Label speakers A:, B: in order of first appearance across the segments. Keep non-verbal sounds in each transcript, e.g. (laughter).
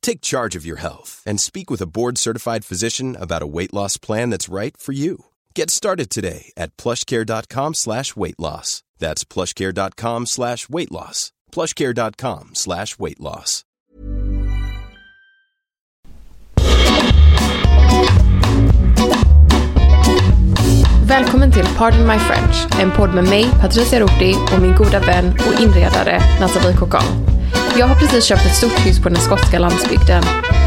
A: Take charge of your health and speak with a board-certified physician about a weight loss plan that's right for you. Get started today at plushcare.com slash weight loss. That's plushcare.com slash weight loss. plushcare.com slash weight loss.
B: Välkommen till Pardon My French, en podd med mig, Patricia Roti och min goda vän och inredare Nathalie Cocan. Jag har precis köpt ett stort hus på den skotska landsbygden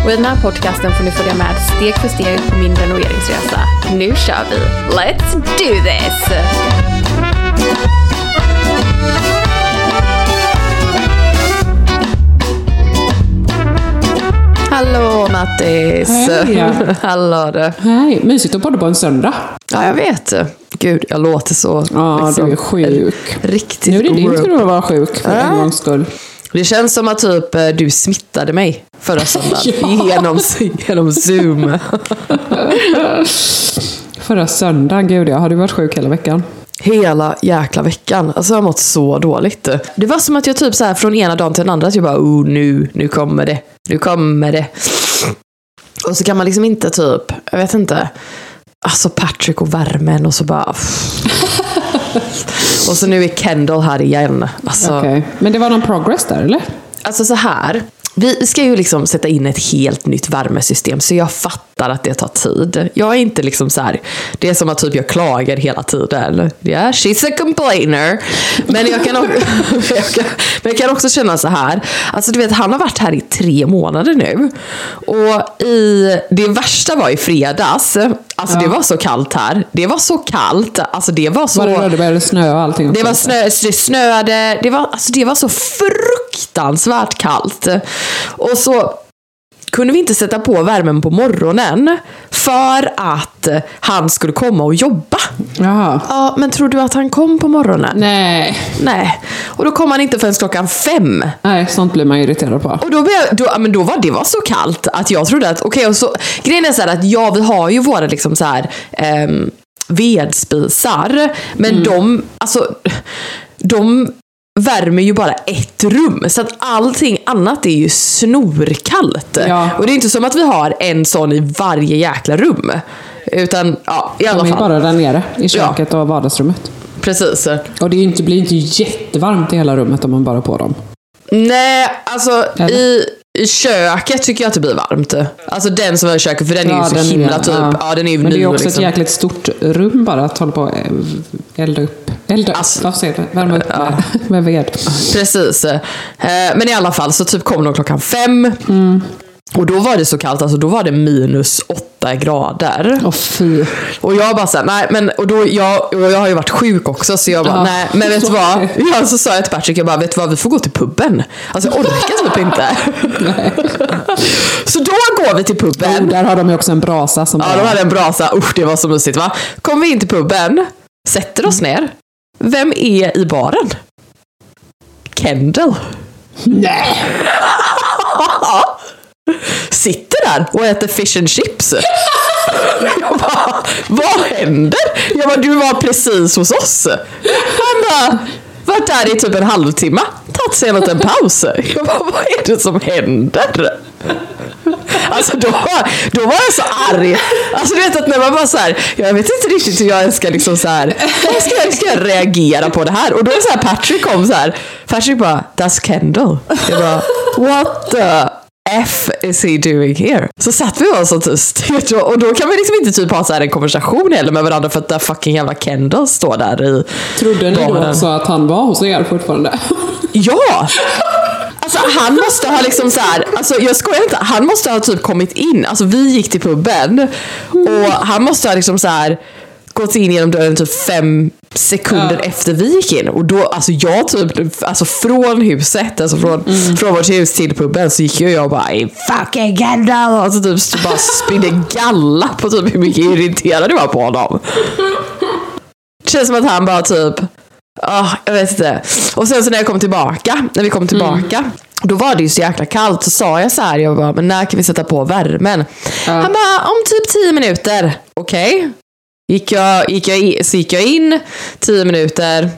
B: och i den här podcasten får ni följa med steg för steg på min renoveringsresa. Nu kör vi! Let's do this! Hallå Nattis!
C: Hej. (laughs)
B: Hallå du!
C: Hej, mysigt att podda på en söndag.
B: Ja, jag vet. Gud, jag låter så...
C: Ja,
B: liksom,
C: du är sjuk.
B: Riktigt
C: Nu är det din tur att vara sjuk för en gångs skull.
B: Det känns som att typ eh, du smittade mig förra (laughs) söndagen.
C: Ja.
B: genom, genom Zoom. (laughs)
C: Förra söndagen, gud jag har du varit sjuk hela veckan?
B: Hela jäkla veckan. Alltså jag har mått så dåligt. Det var som att jag typ så här från ena dagen till den andra, att jag bara oh nu, nu kommer det. Nu kommer det. Och så kan man liksom inte typ, jag vet inte. Alltså Patrick och värmen och så bara... (laughs) och så nu är Kendall här igen. Alltså,
C: Okej. Men det var någon progress där eller?
B: Alltså så här. Vi ska ju liksom sätta in ett helt nytt värmesystem så jag fattar att det tar tid. Jag är inte liksom så här. Det är som att typ jag klagar hela tiden. Yeah, she's a complainer. Men jag kan, också, (laughs) jag kan, men jag kan också känna så här. Alltså du vet, han har varit här i tre månader nu. Och i, det värsta var i fredags. Alltså det var så kallt här. Det var så kallt. Alltså det var så...
C: Var det då det började snöa och allting?
B: Det var snö, det snöade, det var, alltså det var så fruktansvärt kallt. Och så kunde vi inte sätta på värmen på morgonen för att han skulle komma och jobba.
C: Jaha.
B: Ja, men tror du att han kom på morgonen?
C: Nej.
B: Nej. Och då kom han inte förrän klockan fem.
C: Nej, sånt blir man irriterad på.
B: Och då, blev, då, men då var det var så kallt att jag trodde att, okej, och så, grejen är så här att ja, vi har ju våra liksom så här, ehm, vedspisar, men de, alltså, de värmer ju bara ett rum. Så att allting annat är ju snorkallt.
C: Ja.
B: Och det är inte som att vi har en sån i varje jäkla rum. Utan, ja, i alla
C: De är
B: fall.
C: bara där nere i köket och vardagsrummet.
B: Precis.
C: Och det inte, blir inte jättevarmt i hela rummet om man bara har på dem.
B: Nej, alltså
C: Eller?
B: i, i köket tycker jag att det blir varmt. Alltså den som är i köket, för den är ju så
C: den
B: himla
C: är-
B: typ, ja. den är ju
C: Men det
B: ny
C: är
B: och
C: också
B: liksom.
C: ett jäkligt stort rum bara att hålla på och elda upp. Elda upp,
B: Alltså-
C: säger du? Värma upp med, med ved.
B: Precis. Eh, Men i alla fall så typ kom de klockan fem.
C: Mm.
B: Och då var det så kallt, alltså då var det minus åtta grader.
C: Åh fy.
B: Och jag bara såhär, nej men och då, jag, och jag har ju varit sjuk också så jag bara,
C: Ja.
B: nej men vet du vad? (laughs) Ja, så sa jag till Patrick, jag bara, vet du vad, vi får gå till puben. Alltså jag orkar typ inte. (laughs) så då går vi till puben.
C: Oh, där har de ju också en brasa som
B: Ja, de hade en brasa. Usch, det var så mysigt va? Kommer vi in till puben, sätter oss ner. Vem är i baren? Kendall.
C: Nej! (laughs)
B: Sitter där och äter fish and chips. Jag bara, vad händer? Jag bara, du var precis hos oss. Han bara, varit där i typ en halvtimme. Tagit sig en liten paus. Jag bara, vad är det som händer? Alltså då, då var jag så arg. Alltså du vet att när man bara så här, jag vet inte riktigt hur jag ska liksom så här, hur ska jag, ska jag reagera på det här? Och då är så här Patrick kom så här, Patrick bara, that's Kendall. Jag bara, what the F is he doing here? Så satt vi och var så tyst. (laughs) Och då kan vi liksom inte typ ha så här en konversation heller med varandra för att där fucking jävla Kendall står där i
C: Trodde ni då också att han var hos er fortfarande? (laughs)
B: Ja! Alltså han måste ha liksom så här, alltså jag skojar inte, han måste ha typ kommit in, alltså vi gick till puben och han måste ha liksom så här gått in genom dörren typ fem sekunder efter vi gick in och då, alltså jag typ, alltså från huset, alltså från, från vårt hus till puben så gick jag och bara "I fucking Kendall och så typ bara spydde galla på typ hur mycket irriterad jag var på honom. Det känns som att han bara typ, ah, jag vet inte. Och sen så när jag kom tillbaka, när vi kom tillbaka, då var det ju så jäkla kallt. Så sa jag så här, jag bara, men när kan vi sätta på värmen? Han bara, om typ 10 minuter. Okej. Gick jag, gick jag i, så gick jag in, 10 minuter.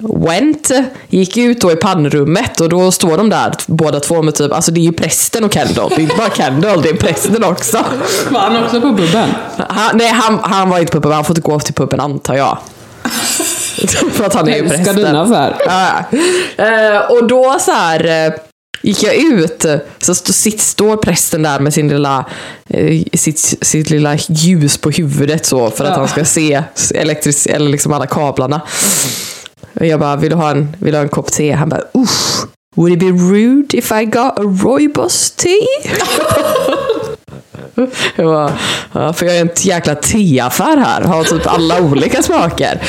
B: Went, gick ut då i pannrummet och då står de där båda två med typ, alltså det är ju prästen och Kendall. Det är inte bara Kendall, det är prästen också.
C: Var han också på puben?
B: Han, nej, han, han var inte på puben, han får inte gå till puben antar jag. (laughs) För att han är ju
C: Älskar
B: prästen.
C: dina så här.
B: Ja. Eh, och då så här eh, gick jag ut, så sitt, står prästen där med sin lilla, eh, sitt, sitt lilla ljus på huvudet så för att
C: Ja.
B: han ska se elektris, eller liksom alla kablarna. Och jag bara, vill du ha en, vill du ha en kopp te? Han bara, usch. Would it be rude if I got a rooibos tea? (laughs) (laughs) Jag bara, ja, för jag är en jäkla teaffär här, har typ alla olika smaker.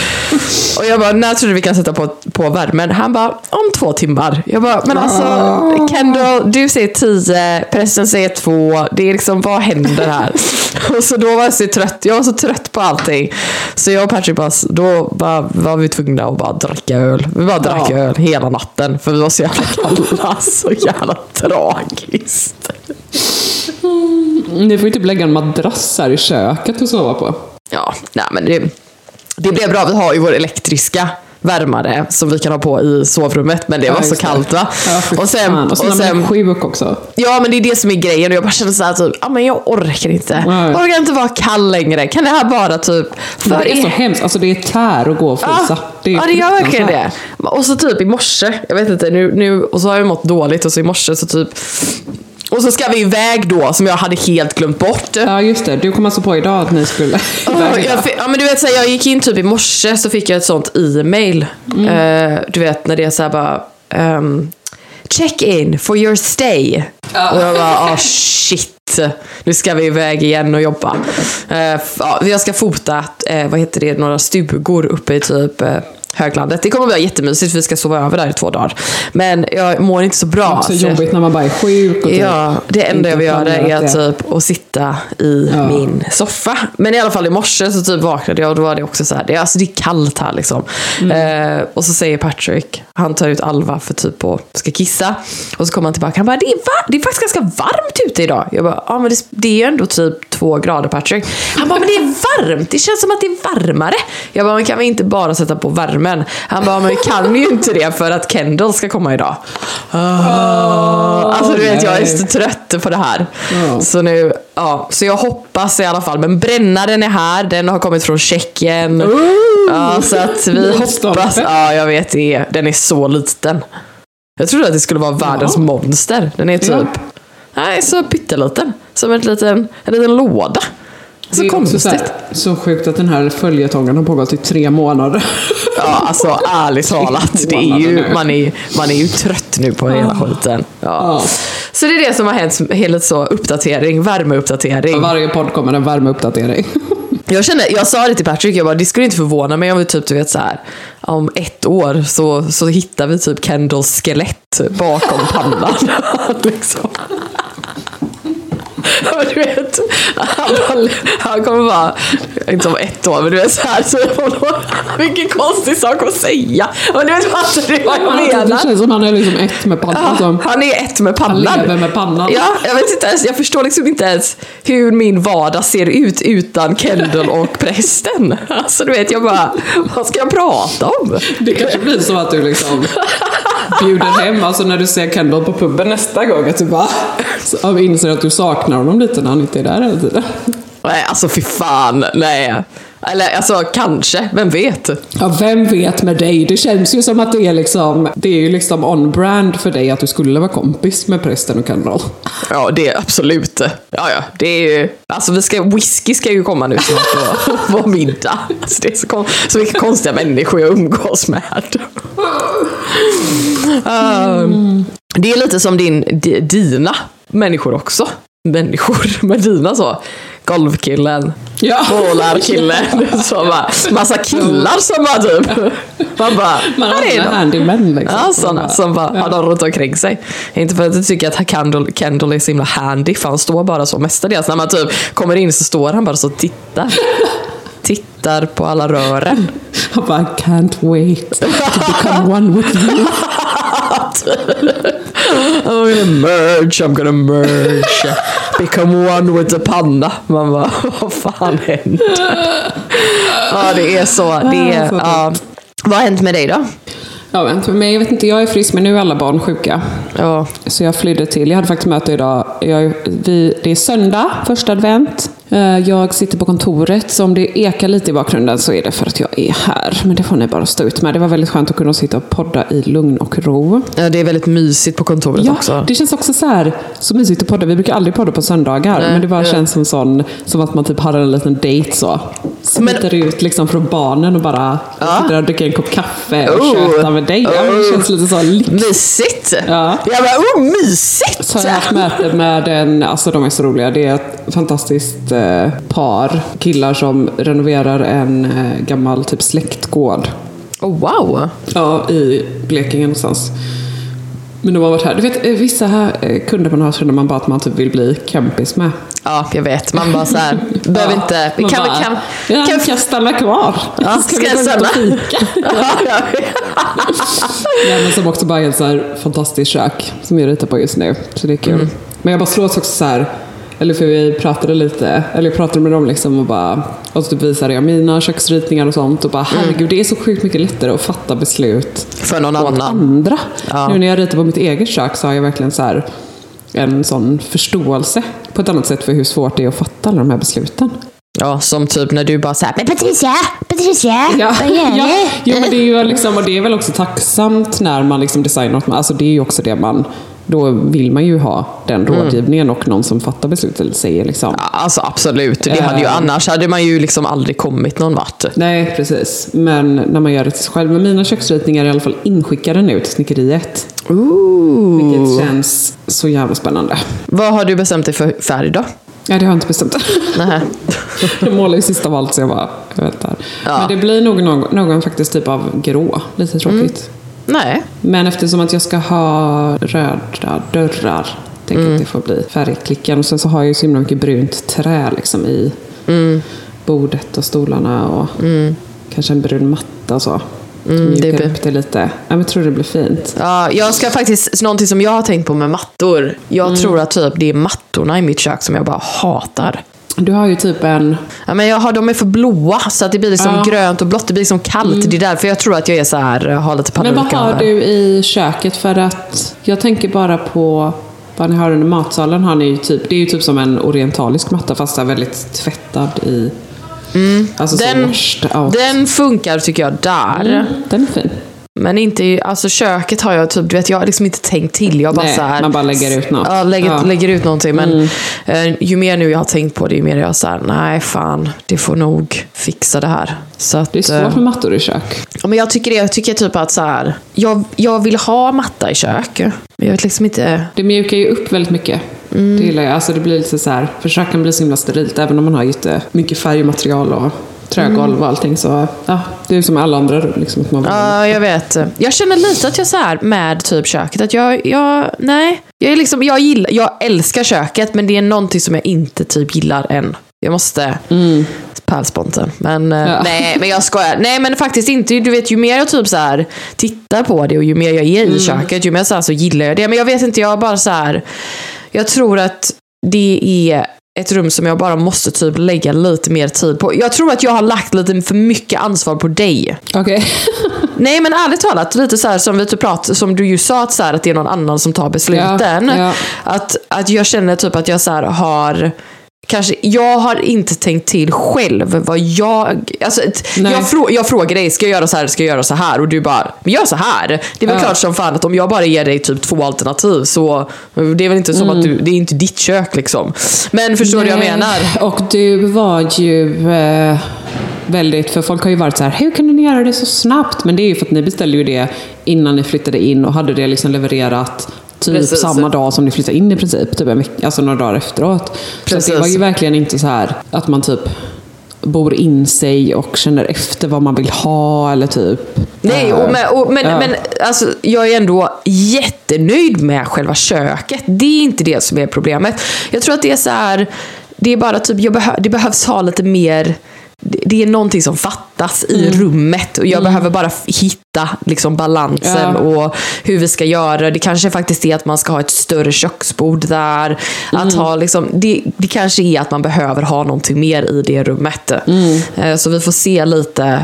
B: Och jag bara, när tror du vi kan sätta på, på värmen? Han bara, om två timmar. Jag bara, men alltså Kendall, du säger tio, prästen säger två, det är liksom, vad händer här? (laughs) Och så då var jag så trött, jag var så trött på allting. Så jag och Patrick bara, då bara, var vi tvungna att bara dricka öl. Vi bara drack
C: Ja.
B: öl hela natten, för vi var så jävla kalla. (laughs) Så jävla tragiskt.
C: Ni får ju typ lägga en madrass här i köket att sova på.
B: Ja, nej men det, det blev bra. Vi har ju vår elektriska värmare som vi kan ha på i sovrummet. Men det var så
C: det.
B: kallt va?
C: Ja,
B: och sen,
C: fan. och sen,
B: och sen
C: är sjuk också.
B: Ja men det är det som är grejen och jag bara känner såhär typ, ja men jag orkar inte.
C: Nej.
B: Jag orkar inte vara kall längre. Kan det här bara typ...
C: Men det är så hemskt, alltså det är tär att gå och frysa.
B: Ja, ja, det gör verkligen det. Och så typ i morse, jag vet inte, nu, nu, och så har jag mått dåligt och så i morse så typ... Och så ska vi iväg då, som jag hade helt glömt bort.
C: Ja just det, du kom alltså på idag att ni skulle (laughs)
B: Ja,
C: iväg.
B: jag, ja men du vet så här, jag gick in typ i morse så fick jag ett sånt e-mail. Eh, du vet när det är så här bara ehm, Check in for your stay. Och jag bara ah shit. Nu ska vi iväg igen och jobba. Ja, jag ska fota, eh, vad heter det, några stugor uppe i typ Höglandet. Det kommer att bli jättemysigt för vi ska sova över där i två dagar. Men jag mår inte så bra.
C: Så
B: så jag-
C: jobbigt när man bara är sjuk och typ
B: Ja, det enda jag vill göra är
C: det.
B: typ att sitta i
C: Ja.
B: min soffa. Men i alla fall i morse så typ vaknade jag och då var det också så här, det, alltså det är kallt här liksom.
C: Mm.
B: Eh, och så säger Patrick, han tar ut Alva för typ att ska kissa. Och så kommer han tillbaka, han bara, det är, va- det är faktiskt ganska varmt ute idag. Jag bara, ja men det, det är ju ändå typ två grader Patrick. Han bara, men det är varmt, det känns som att det är varmare. Jag bara, men kan vi inte bara sätta på värmen? Han bara, men vi kan ju inte det för att Kendall ska komma idag. Alltså du vet, jag är så trött på det här.
C: Ja.
B: Så nu, ja, så jag hoppas i alla fall. Men brännaren är här, den har kommit från Tjeckien. Ja, så att vi hoppas, ja jag vet det, den är så liten. Jag trodde att det skulle vara världens
C: Ja.
B: monster. Den är typ,
C: Ja.
B: nej så pytteliten. Som en liten, en liten låda. Så
C: också så,
B: konstigt.
C: här, så sjukt att den här följetongen har pågått i tre månader.
B: Ja, alltså ärligt (laughs) talat. Det är ju, man, är, man är ju trött nu på hela skiten. Ja. Så det är det som har hänt, helt så uppdatering, värmeuppdatering.
C: Varje podd kommer en värmeuppdatering. (laughs)
B: Jag kände, jag sa det till Patrick, jag bara, det skulle inte förvåna mig om vi typ, du vet så här, om ett år så, så hittar vi typ Kendalls skelett bakom pannan. (laughs) liksom. (laughs) du vet, han, bara- han kommer vara, inte om ett år, men du vet så här, så jag vilken konstig sak att säga. Men du vet fattar du vad jag
C: Det
B: menar?
C: känns som han är liksom ett med pannan. Som,
B: Han är ett med
C: han
B: pannan.
C: lever med pannan.
B: Ja, jag vet inte ens, jag förstår liksom inte ens hur min vardag ser ut utan Kendall och prästen. Alltså du vet, jag bara, vad ska jag prata om?
C: Det kanske blir så att du liksom bjuder hem, alltså när du ser Kendall på puben nästa gång, att du bara så inser att du saknar honom lite när han inte är där hela tiden.
B: Nej, alltså fy fan, nej. Eller alltså kanske, vem vet?
C: Ja, vem vet med dig? Det känns ju som att det är liksom, det är ju liksom on-brand för dig att du skulle vara kompis med prästen och Kendall.
B: Ja, det är absolut. Ja, ja, det är ju, alltså vi ska, whisky ska ju komma nu snart på, (laughs) på middag. Alltså, det är så, kon- så mycket konstiga människor jag umgås med. Um, det är lite som din, di- dina människor också. Människor, (laughs) med dina så. Golvkillen,
C: Ja. (laughs)
B: bara, massa killar som bara typ, man bara,
C: Man
B: här är de.
C: handymän liksom.
B: Ja, sådana som bara har dem runt omkring sig. Inte för att jag tycker att Kendall, Kendall är så himla handy, för han står bara så mestadels. När man typ kommer in så står han bara så och tittar. (laughs) Tittar på alla rören.
C: Han bara, I can't wait to become one with you. (laughs)
B: I'm gonna merge, I'm gonna merge. Become one with the panna. Man bara, (laughs) vad fan händer? Ja, det är så. Det är, ja. Vad har hänt med dig då?
C: Ja, men jag vet inte, jag är frisk men nu är alla barn sjuka.
B: Ja,
C: Så jag flydde till, jag hade faktiskt möte idag. Jag, vi, det är söndag, första advent. Eh, Jag sitter på kontoret, så om det ekar lite i bakgrunden så är det för att jag är här. Men det får ni bara stå ut med. Det var väldigt skönt att kunna sitta och podda i lugn och ro.
B: Ja, det är väldigt mysigt på kontoret
C: Ja,
B: också.
C: det känns också så här, så mysigt att podda. Vi brukar aldrig podda på söndagar,
B: Nej,
C: men det bara
B: ja.
C: känns som, sån, som att man typ har en liten dejt så. Smiter ut liksom från barnen och bara sitter och dricker en kopp kaffe och
B: Oh.
C: tjötar med dig. Ja, det känns lite så lyxigt.
B: Mysigt!
C: Ja.
B: Jag bara, oh mysigt!
C: Så har jag haft möte med en, alltså de är så roliga, det är ett fantastiskt eh, par killar som renoverar en eh, gammal typ släktgård.
B: Oh, wow!
C: Ja, i Blekinge någonstans. Men de har varit här. Du vet, eh, vissa här eh, kunder man har känner man bara att man typ vill bli kompis med.
B: Ja, jag vet. Man bara så här, (laughs) behöver inte... Kan,
C: bara,
B: kan,
C: ja,
B: kan,
C: kan, jag stanna kvar?
B: Ja, (laughs)
C: Ska
B: ska jag stanna?
C: fika? (laughs)
B: ja, ja.
C: Ja, men som också bara är ett så här fantastiskt kök som jag ritar på just nu. Så det är kul. Men jag bara slås också så här, eller för vi pratade lite, eller jag pratade med dem liksom och bara, och så typ visade jag mina köksritningar och sånt och bara herregud det är så sjukt mycket lättare att fatta beslut
B: För någon annan.
C: andra.
B: Ja.
C: Nu när jag ritar på mitt eget kök så har jag verkligen så här en sån förståelse på ett annat sätt för hur svårt det är att fatta alla de här besluten.
B: Ja, som typ när du bara så här, men
D: Patricia, Patricia,
C: Ja,
D: vad gör (laughs)
C: ja, jo, men det är ju liksom, och det är väl också tacksamt när man liksom designar något. Alltså det är ju också det man, då vill man ju ha den rådgivningen och någon som fattar beslut eller säger liksom.
B: Alltså absolut, det hade ju,
C: Eh.
B: annars hade man ju liksom aldrig kommit någon vart.
C: Nej, precis. Men när man gör det till sig själv. Men mina köksritningar är i alla fall inskickade nu till snickeriet.
B: Ooh.
C: Vilket känns så jävla spännande.
B: Vad har du bestämt dig för färg då?
C: Ja, det har jag inte bestämt.
B: Nähä. (laughs)
C: jag målar ju sist av allt så jag bara, jag vet inte.
B: Ja.
C: Men det blir nog någon, någon faktiskt typ av grå. Lite tråkigt.
B: Nej.
C: Men eftersom att jag ska ha röda dörrar, tänker jag att det får bli färgklicken. Och sen så har jag ju så himla mycket brunt trä liksom i bordet och stolarna och kanske en brun matta och så. Mm,
B: det
C: mjukar
B: blir-
C: upp det lite. Ja, men jag tror det blir fint.
B: Ja, jag ska faktiskt, någonting som jag har tänkt på med mattor. Jag tror att typ det är mattorna i mitt kök som jag bara hatar.
C: Du har ju typ en...
B: Ja, men jag har, de är för blåa så att det blir liksom
C: Ja.
B: grönt och blått. Det blir liksom kallt. Det är därför jag tror att jag är så här, har lite panik.
C: Men vad har du i köket? För att jag tänker bara på vad ni har under matsalen. Har ni typ, det är ju typ som en orientalisk matta fast är väldigt tvättad i... Alltså så
B: Den, den funkar tycker jag där.
C: Den är fin.
B: Men inte alltså köket har jag typ, du vet jag har liksom inte tänkt till. Jag bara
C: Nej,
B: så här,
C: man bara lägger ut något.
B: Ja, lägger,
C: Ja. Mm.
B: lägger ut någonting. Men eh, ju mer nu jag har tänkt på det, ju mer jag så här, nej fan, det får nog fixa det här. Så att,
C: Det är
B: eh,
C: svårt med mattor i kök.
B: Ja, men jag tycker det. Jag tycker typ att så här, jag, jag vill ha matta i kök. Men jag vet liksom inte...
C: Det mjukar ju upp väldigt mycket.
B: Mm.
C: Det gillar jag. Alltså det blir lite så här, för köken blir så himla sterilt. Även om man har jättemycket färgmaterial och trägolv
B: Mm.
C: och allting. Så ja, det är som alla andra rum. Liksom, man
B: Ja, jag vet. Jag känner lite att jag så här med typ köket, att jag, jag nej. Jag, är liksom, jag, gillar, jag älskar köket, men det är någonting som jag inte typ gillar än. Jag måste... Mm. Pärlsponten. Men eh,
C: Ja.
B: nej, men jag skojar. Nej, men faktiskt inte. Du vet, ju mer jag typ så här tittar på det och ju mer jag är
C: Mm.
B: i köket, ju mer så, här så gillar jag det. Men jag vet inte, jag bara så här. Jag tror att det är ett rum som jag bara måste typ lägga lite mer tid på. Jag tror att jag har lagt lite för mycket ansvar på dig.
C: Okej. (laughs)
B: Nej men ärligt talat, lite så här som vi typ prat, som du ju sa, att, så här, att det är någon annan som tar besluten.
C: Ja, ja.
B: Att, att jag känner typ att jag så här har Kanske, jag har inte tänkt till själv vad jag... Alltså,
C: Nej.
B: jag, frå, jag frågar dig, ska jag göra så här, ska jag göra så här? Och du bara, men gör så här. Det är väl
C: Ja.
B: klart som fan att om jag bara ger dig typ två alternativ så det är väl inte som att du, det är inte ditt kök liksom. Men förstår du vad jag
C: Mm. Nej,
B: menar?
C: Och du var ju eh, väldigt, för folk har ju varit så här, hur kunde ni göra det så snabbt? Men det är ju för att ni beställde ju det innan ni flyttade in och hade det liksom levererat typ
B: Precis.
C: samma dag som ni flyttade in i princip, typ en vecka, alltså några dagar efteråt. Så att det
B: Precis.
C: var ju verkligen inte så här att man typ bor in sig och känner efter vad man vill ha eller typ...
B: Nej,
C: eh,
B: och men, och, men,
C: ja.
B: men alltså, jag är ändå jättenöjd med själva köket. Det är inte det som är problemet. Jag tror att det är så här, det är bara typ, jag behö, det behövs ha lite mer det är någonting som fattas i
C: Mm.
B: rummet och jag behöver bara hitta liksom balansen
C: Ja.
B: och hur vi ska göra. Det kanske faktiskt är att man ska ha ett större köksbord där.
C: Mm.
B: Att ha liksom, det, det kanske är att man behöver ha någonting mer i det rummet.
C: Mm.
B: Eh, Så vi får se lite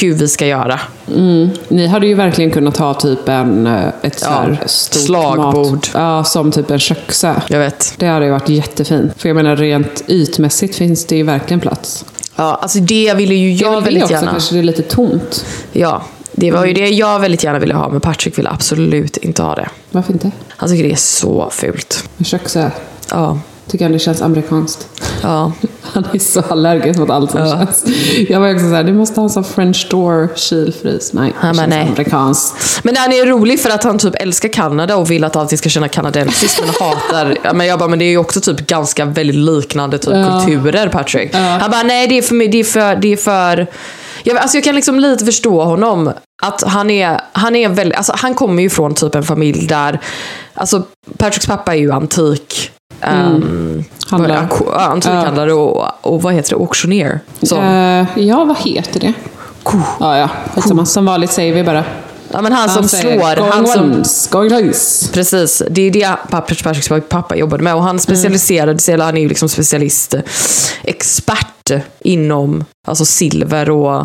B: hur vi ska göra.
C: Mm. Ni hade ju verkligen kunnat ha typ en, eh, ett
B: Ja,
C: stort
B: slagbord.
C: Mat, ja, som typ en köksö.
B: Jag vet.
C: Det hade ju varit jättefint. För jag menar rent ytmässigt finns det ju verkligen plats.
B: Ja, alltså det ville ju
C: Det är
B: jag
C: väl det
B: väldigt
C: också,
B: gärna.
C: kanske det är lite tomt.
B: Ja, det var ju det jag väldigt gärna ville ha, men Patrick ville absolut inte ha det.
C: Varför inte?
B: Han tycker det är så fult.
C: En köksö.
B: Ja,
C: Tycker han det känns amerikanskt.
B: ja. (laughs)
C: Han är så allergisk mot allt som
B: Ja.
C: känns. Jag var också såhär, du måste ha en sån french door kylfrys. Nej, det
B: Han bara,
C: känns
B: nej.
C: amerikanskt.
B: Men han är rolig för att han typ älskar Kanada och vill att allting ska känna kanadensiskt men hatar... Men jag bara, men det är ju också typ ganska väldigt liknande typ
C: Ja.
B: kulturer Patrick.
C: Ja.
B: Han bara, nej det är för mig, det är för... Det är för jag, alltså jag kan liksom lite förstå honom. Att han är, han är väldigt, alltså han kommer ju från typ en familj där, alltså Patricks pappa är ju antik. Um,
C: Handlare.
B: ja, Antikhandlare och, och vad heter det, auktionär. Så.
C: Eh, ja, vad heter det?
B: Ko.
C: Ja, ja. Skitsamma. Som vanligt säger vi bara.
B: Ja men han som
C: säger,
B: slår, han som,
C: once, going twice.
B: Precis, det är det Patricks pappa jobbade med. Och han specialiserade sig, eller han är ju liksom specialist, expert inom alltså silver och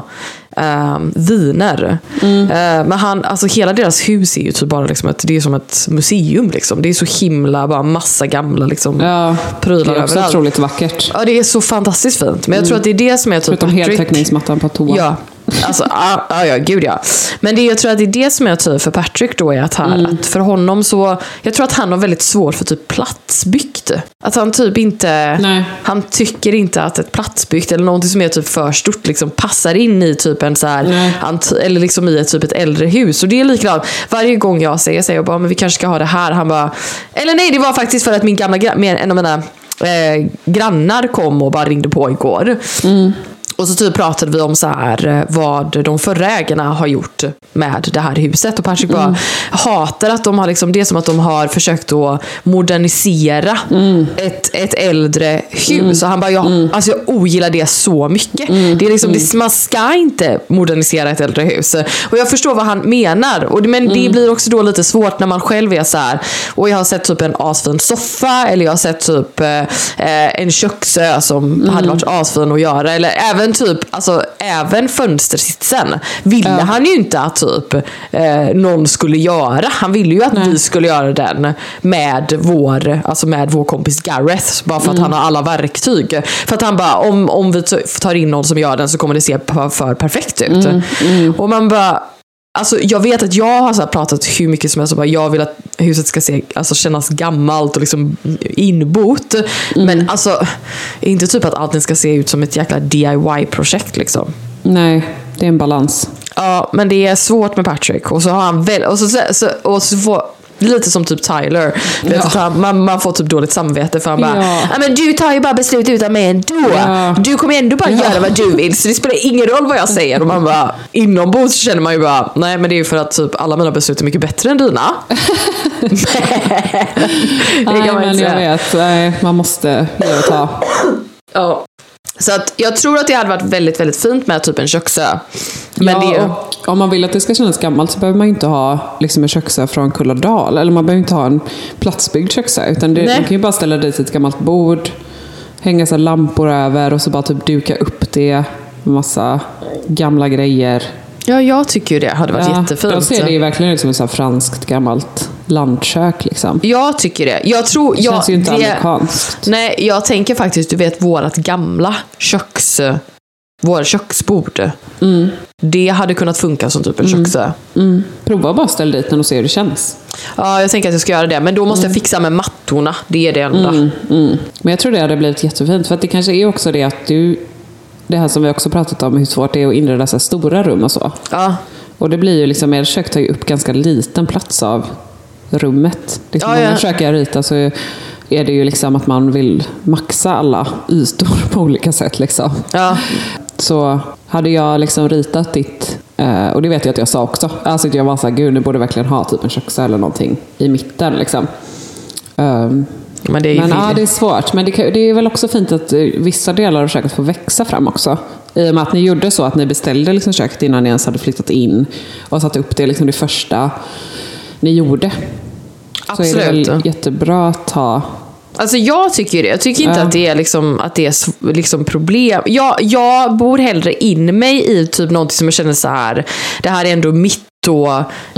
B: ehm, viner.
C: Mm.
B: Eh, men han, alltså hela deras hus är ju typ bara liksom ett, det är som ett museum. Liksom. Det är så himla, bara massa gamla liksom,
C: Ja, det
B: prylar
C: är också
B: överallt.
C: otroligt vackert.
B: Ja, det är så fantastiskt fint. Men jag tror att det är det som är typ
C: Förutom heltäckningsmattan på toa.
B: Ja, alltså, ja, ja, ja, gud ja. Men det, jag tror att det är det som är tur för Patrick då, är att, han,
C: Mm.
B: att för honom så, jag tror att han har väldigt svårt för typ platsbyggt. Att han typ inte,
C: Nej.
B: han tycker inte att ett platsbyggt eller någonting som är typ för stort liksom passar in i typ en så här, anti, eller liksom i ett, typ ett äldre hus. Och det är likadant, varje gång jag säger, säger jag bara, men vi kanske ska ha det här. Han bara, eller nej, det var faktiskt för att min gamla, en av mina eh, grannar kom och bara ringde på igår. Och så typ pratade vi om så här eh, vad de förra ägarna har gjort med det här huset. Och Patrick bara hatar att de har liksom, det är som att de har försökt att modernisera ett, ett äldre hus. Och han bara, jag, alltså jag ogillar det så mycket. Det är liksom, det, man ska inte modernisera ett äldre hus. Och jag förstår vad han menar. Och, men det blir också då lite svårt när man själv är så här. Och jag har sett typ en asfin soffa eller jag har sett typ eh, eh, en köksö som hade varit asfin att göra. Eller även typ, alltså även fönstersitsen ville han ju inte att typ eh, någon skulle göra. Han ville ju att vi skulle göra den med vår, alltså med vår kompis Gareth. Bara för att han har alla verktyg. För att han bara, om, om vi tar in någon som gör den så kommer det se för, för perfekt ut. Och man bara, Alltså, jag vet att jag har så pratat hur mycket som helst om att jag vill att huset ska se, alltså, kännas gammalt och liksom inbott. Men alltså, inte typ att allting ska se ut som ett jäkla DIY-projekt liksom.
C: Nej, det är en balans.
B: Ja, men det är svårt med Patrick. Och så har han väl, och så, så, och så får, lite som typ Tyler.
C: Ja.
B: han, man, man får typ dåligt samvete för han bara,
C: Ja.
B: ja. men du tar ju bara beslut utan mig ändå.
C: Ja.
B: Du kommer ändå bara göra vad du vill så det spelar ingen roll vad jag säger. Och man bara, inombords känner man ju bara, nej men det är ju för att typ alla mina beslut är mycket bättre än dina. (laughs) (laughs) det
C: Nej,
B: kan man
C: men
B: inte
C: jag
B: säga.
C: vet. Nej, man måste ge och ta.
B: Ja. Så att jag tror att det hade varit väldigt, väldigt fint med typ en köksö. Men
C: ja,
B: det
C: om man vill att det ska kännas gammalt så behöver man inte ha liksom en köksö från Kulladal. Eller man behöver inte ha en platsbyggd köksö. Utan det, man kan ju bara ställa dit ett gammalt bord, hänga så lampor över och så bara typ duka upp det med massa gamla grejer.
B: Ja, jag tycker ju det hade varit
C: Ja,
B: jättefint.
C: Jag ser det ju verkligen som ett så franskt gammalt landkök. Liksom.
B: Jag tycker det. Jag tror...
C: Det
B: jag,
C: känns ju inte
B: det,
C: amerikanskt.
B: Nej, jag tänker faktiskt, du vet vårat gamla köks... Våra köksbord. Det hade kunnat funka som typ en köksö.
C: Mm. Prova bara ställa dit den och se hur det känns.
B: Ja, jag tänker att jag ska göra det. Men då måste jag fixa med mattorna. Det är det enda.
C: Mm. Men jag tror det hade blivit jättefint. För att det kanske är också det att du... Det här som vi också pratat om, hur svårt det är att inreda så här stora rum och så.
B: Ja.
C: Och det blir ju liksom, er kök tar ju upp ganska liten plats av rummet. Liksom
B: Ja, ja.
C: kök jag ritar så är det ju liksom att man vill maxa alla ytor (laughs) på olika sätt. Liksom.
B: Ja.
C: Så hade jag liksom ritat ditt, eh, och det vet jag att jag sa också, alltså jag var såhär, gud ni borde verkligen ha typ en köksö eller någonting i mitten. Liksom.
B: Men det är
C: men ja, det är svårt. Men det, kan, det är väl också fint att eh, vissa delar av köket får växa fram också. I och med att ni gjorde så att ni beställde liksom köket innan ni ens hade flyttat in och satte upp det liksom det första ni gjorde. Så är det
B: Absolut.
C: väl jättebra att ta...
B: Alltså jag tycker det. Jag tycker inte
C: Ja.
B: att det är, liksom, att det är liksom problem. Jag, jag bor hellre in mig i typ någonting som jag känner så här. det här är ändå mitt och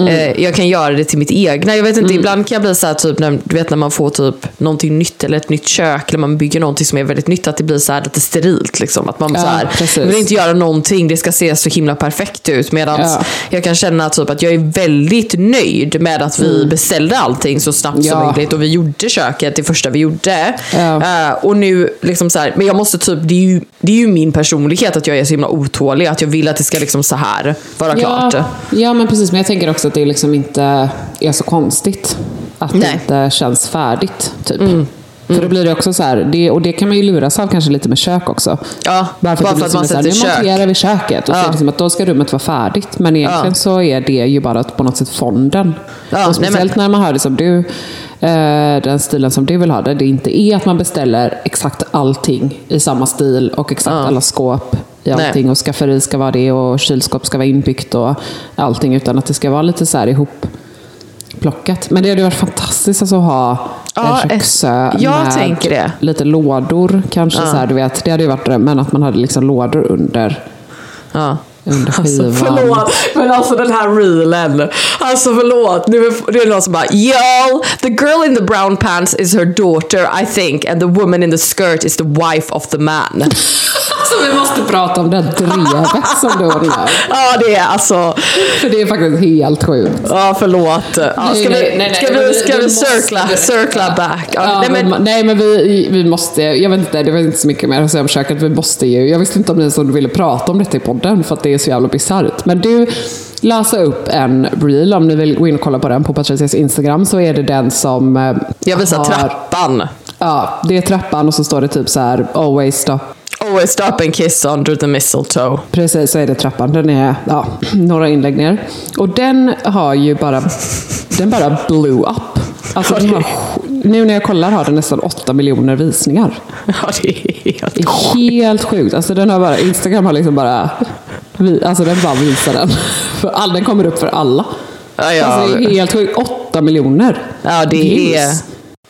B: eh, jag kan göra det till mitt egna. Jag vet inte, ibland kan jag bli så här typ när, du vet, när man får typ någonting nytt eller ett nytt kök eller man bygger någonting som är väldigt nytt att det blir så här lite sterilt. Liksom. Att man
C: Ja,
B: så här, vill inte göra någonting, det ska se så himla perfekt ut. Medan
C: Ja.
B: jag kan känna typ att jag är väldigt nöjd med att vi beställde allting så snabbt som
C: Ja.
B: möjligt och vi gjorde köket det första vi gjorde. Eh, och nu, liksom så här, men jag måste typ, det är, ju, det är ju min personlighet att jag är så himla otålig. Att jag vill att det ska liksom så här vara klart.
C: Ja, men precis. Men jag tänker också att det liksom inte är så konstigt att
B: Nej. Mm.
C: det inte känns färdigt. Typ. För då blir det också så här, det, och det kan man ju luras av kanske lite med kök också.
B: Ja,
C: Bara för
B: bara
C: att, det
B: för att man
C: så här,
B: sätter
C: nu
B: kök.
C: monterar vi köket och så
B: Ja.
C: är det som att då ska rummet vara färdigt. Men egentligen
B: Ja.
C: så är det ju bara på något sätt fonden.
B: Ja,
C: och speciellt när man hör det som du, eh, den stilen som du vill ha det. Det inte är att man beställer exakt allting i samma stil och exakt
B: Ja.
C: alla skåp i
B: Nej.
C: allting. Och skafferi ska vara det och kylskåp ska vara inbyggt och allting. Utan att det ska vara lite så här ihop plockat. Men det hade varit fantastiskt alltså att ha
B: Ja,
C: en köksö med lite lådor kanske. Så här, du vet, det hade ju varit drömmen att man hade liksom lådor under,
B: Ja.
C: Under skivan.
B: Alltså förlåt, men alltså den här reelen. Alltså förlåt, nu är det är någon som bara Yo, the girl in the brown pants is her daughter I think and the woman in the skirt is the wife of the man.
C: Så vi måste prata om det här drevet som du ordnar.
B: Ja det är alltså,
C: För det är faktiskt helt sjukt.
B: ja förlåt. Ja, ska
C: Nej,
B: vi,
C: nej, nej,
B: ska
C: nej,
B: vi,
C: vi-
B: ska
C: vi
B: vi
C: måste
B: circla,
C: berätta.
B: circla back? Ja,
C: Ja,
B: nej,
C: men,
B: men,
C: nej men vi, vi måste, jag vet inte, det var inte så mycket mer att säga om köket. Vi måste ju, jag visste inte om ni som ville prata om detta i podden för att det är så jävla bisarrt. Men du, läsa upp en reel om ni vill gå in och kolla på den på Patricias Instagram så är det den som eh,
B: jag visar
C: har-
B: trappan.
C: Ja, det är trappan och så står det typ så här always stop.
B: Always stop and kiss under the mistletoe.
C: Precis, så är det trappan. Den är ja, (clears throat) några inlägg ner. Och den har ju bara, den bara blew up. Alltså, den har, nu när jag kollar har den nästan 8 miljoner visningar. (laughs)
B: Ja det är helt
C: Det är helt sjukt. Alltså, den har bara, Instagram har liksom bara, vi- alltså den bara visar den. (laughs) För all, den kommer upp för alla.
B: Ja, ja.
C: Alltså, det är helt sjukt. 8 miljoner
B: Ja, det
C: views.
B: är,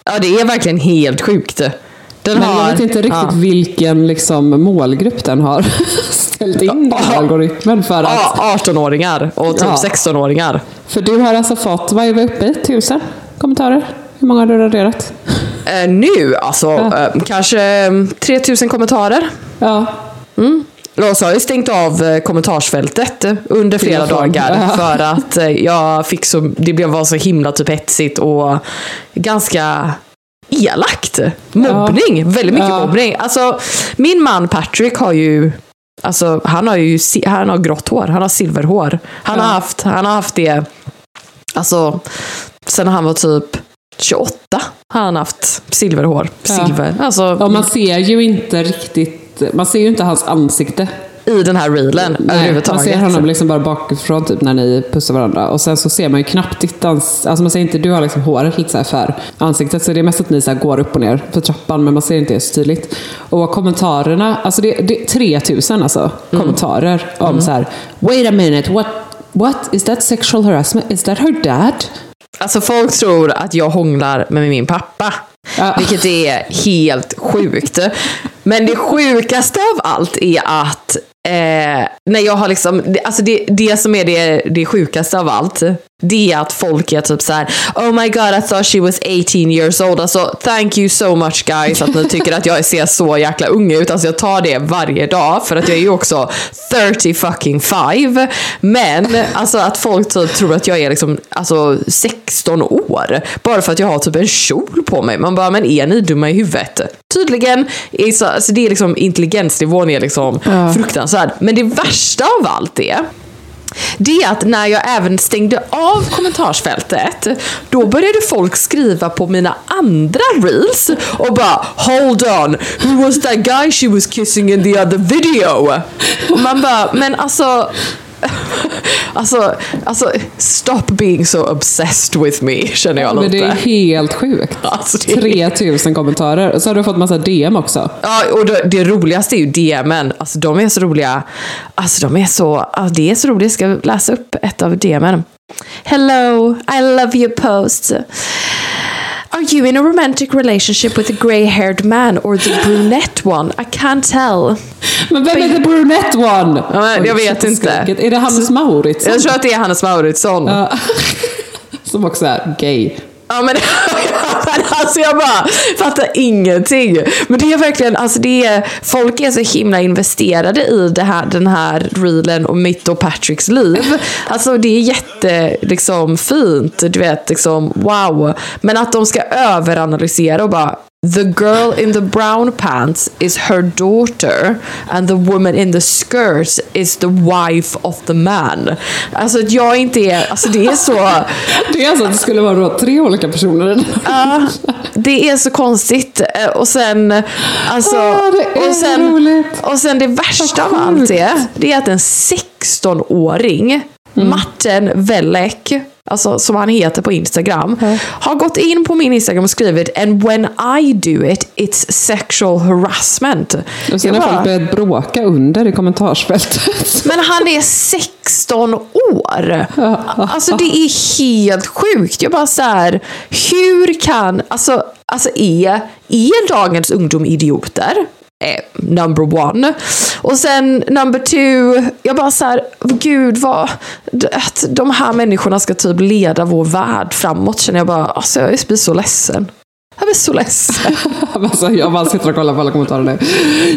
B: ja, det är verkligen helt sjukt. Den
C: Men jag
B: har,
C: vet inte riktigt
B: ja.
C: vilken liksom, målgrupp den har (laughs) ställt in den algoritmen för att
B: Ja, 18-åringar och typ
C: Ja.
B: 16-åringar.
C: För du har alltså fått, vad är vi uppe i? Tusen kommentarer? Hur många har du raderat?
B: Eh, nu, alltså, eh, kanske mm, 3000 kommentarer.
C: Ja.
B: Och så har jag stängt av eh, kommentarsfältet under flera dagar.
C: Ja. (laughs)
B: För att eh, jag fick så, det blev var så himla typ hetsigt och ganska elakt. Mobbning, väldigt mycket
C: Ja.
B: mobbning. Alltså, min man Patrick har ju Alltså, han har ju han har grått hår, han har silverhår. Han, har,
C: Ja.
B: haft, han har haft det Alltså, sen han var typ 28 har han haft silverhår.
C: Ja.
B: Silver. Alltså,
C: Och man ser ju inte riktigt, man ser ju inte hans ansikte.
B: i den här reelen
C: Nej,
B: överhuvudtaget.
C: man ser honom liksom bara bakifrån typ när ni pussar varandra. Och sen så ser man ju knappt ditt ans- Alltså man ser inte, du har liksom håret lite så här för ansiktet. Så det är mest att ni så går upp och ner för trappan. Men man ser inte det så tydligt. Och kommentarerna, alltså det, det är 3000 alltså, kommentarer om så här. Wait a minute, what, what? Is that sexual harassment? Is that her dad?
B: Alltså folk tror att jag hånglar med min pappa.
C: Ja.
B: Vilket är helt sjukt. Men det sjukaste av allt är att eh, när jag har liksom, alltså det, det som är det, det sjukaste av allt, det är att folk är typ så här: Oh my god I thought she was 18 years old. Alltså thank you so much guys att ni tycker att jag ser så jäkla ung ut. Alltså jag tar det varje dag för att jag är ju också 30 fucking 5. Men alltså att folk typ tror att jag är liksom alltså 16 år. Bara för att jag har typ en kjol på mig. Man bara, men är ni dumma i huvudet? Tydligen, är så, alltså det är liksom intelligensnivån är liksom fruktansvärd. Men det värsta av allt är det är att när jag även stängde av kommentarsfältet, då började folk skriva på mina andra reels och bara “Hold on, who was that guy she was kissing in the other video?” Och man bara, men alltså (laughs) Alltså, alltså, stop being so obsessed with me, känner jag
C: Men
B: lite.
C: det är helt sjukt. (laughs)
B: Alltså, det är-
C: 3000 kommentarer. Och så har du fått massa DM också.
B: Ja, och det, det roligaste är ju DMen. Alltså de är så roliga. Alltså de är så, alltså, det är så roligt. Jag ska läsa upp ett av DMen. Hello, I love your posts. Are you in a romantic relationship with a grey-haired man or the brunette one? I can't tell.
C: Men vem är the brunette one?
B: Ja, men jag vet inte.
C: skriket. Är det Hannes Mauritsson?
B: Jag tror att det är Hannes Mauritsson.
C: Ja. (laughs) Som också är gay.
B: Ja men, (laughs) alltså jag bara fattar ingenting. Men det är verkligen, alltså det är, folk är så himla investerade i det här, den här reelen och mitt och Patricks liv. Alltså det är jätte, liksom fint, du vet, liksom wow. Men att de ska överanalysera och bara The girl in the brown pants is her daughter and the woman in the skirt is the wife of the man. Alltså att jag inte är, alltså det är så (laughs)
C: Det är alltså att det skulle vara då tre olika personer.
B: Ja, det är så konstigt. Eh, Och sen, alltså,
C: Ah, det är
B: och sen,
C: roligt.
B: och sen det värsta av allt är, det är att en 16-åring,
C: Mm.
B: Martin Wellek, alltså som han heter på Instagram, har gått in på min Instagram och skrivit “And when I do it, it's sexual harassment”.
C: Och sen har
B: bara,
C: folk börjat bråka under i kommentarsfältet. (laughs)
B: men han är 16 år. Alltså det är helt sjukt. Jag bara så här, hur kan, alltså, alltså är, är dagens ungdom idioter? Eh, number one. Och sen number two, jag bara så här, gud vad, att de här människorna ska typ leda vår värld framåt känner jag bara, alltså jag blir så ledsen. Jag blir så ledsen. (laughs)
C: alltså, jag bara sitter och kollar på alla kommentarer nu.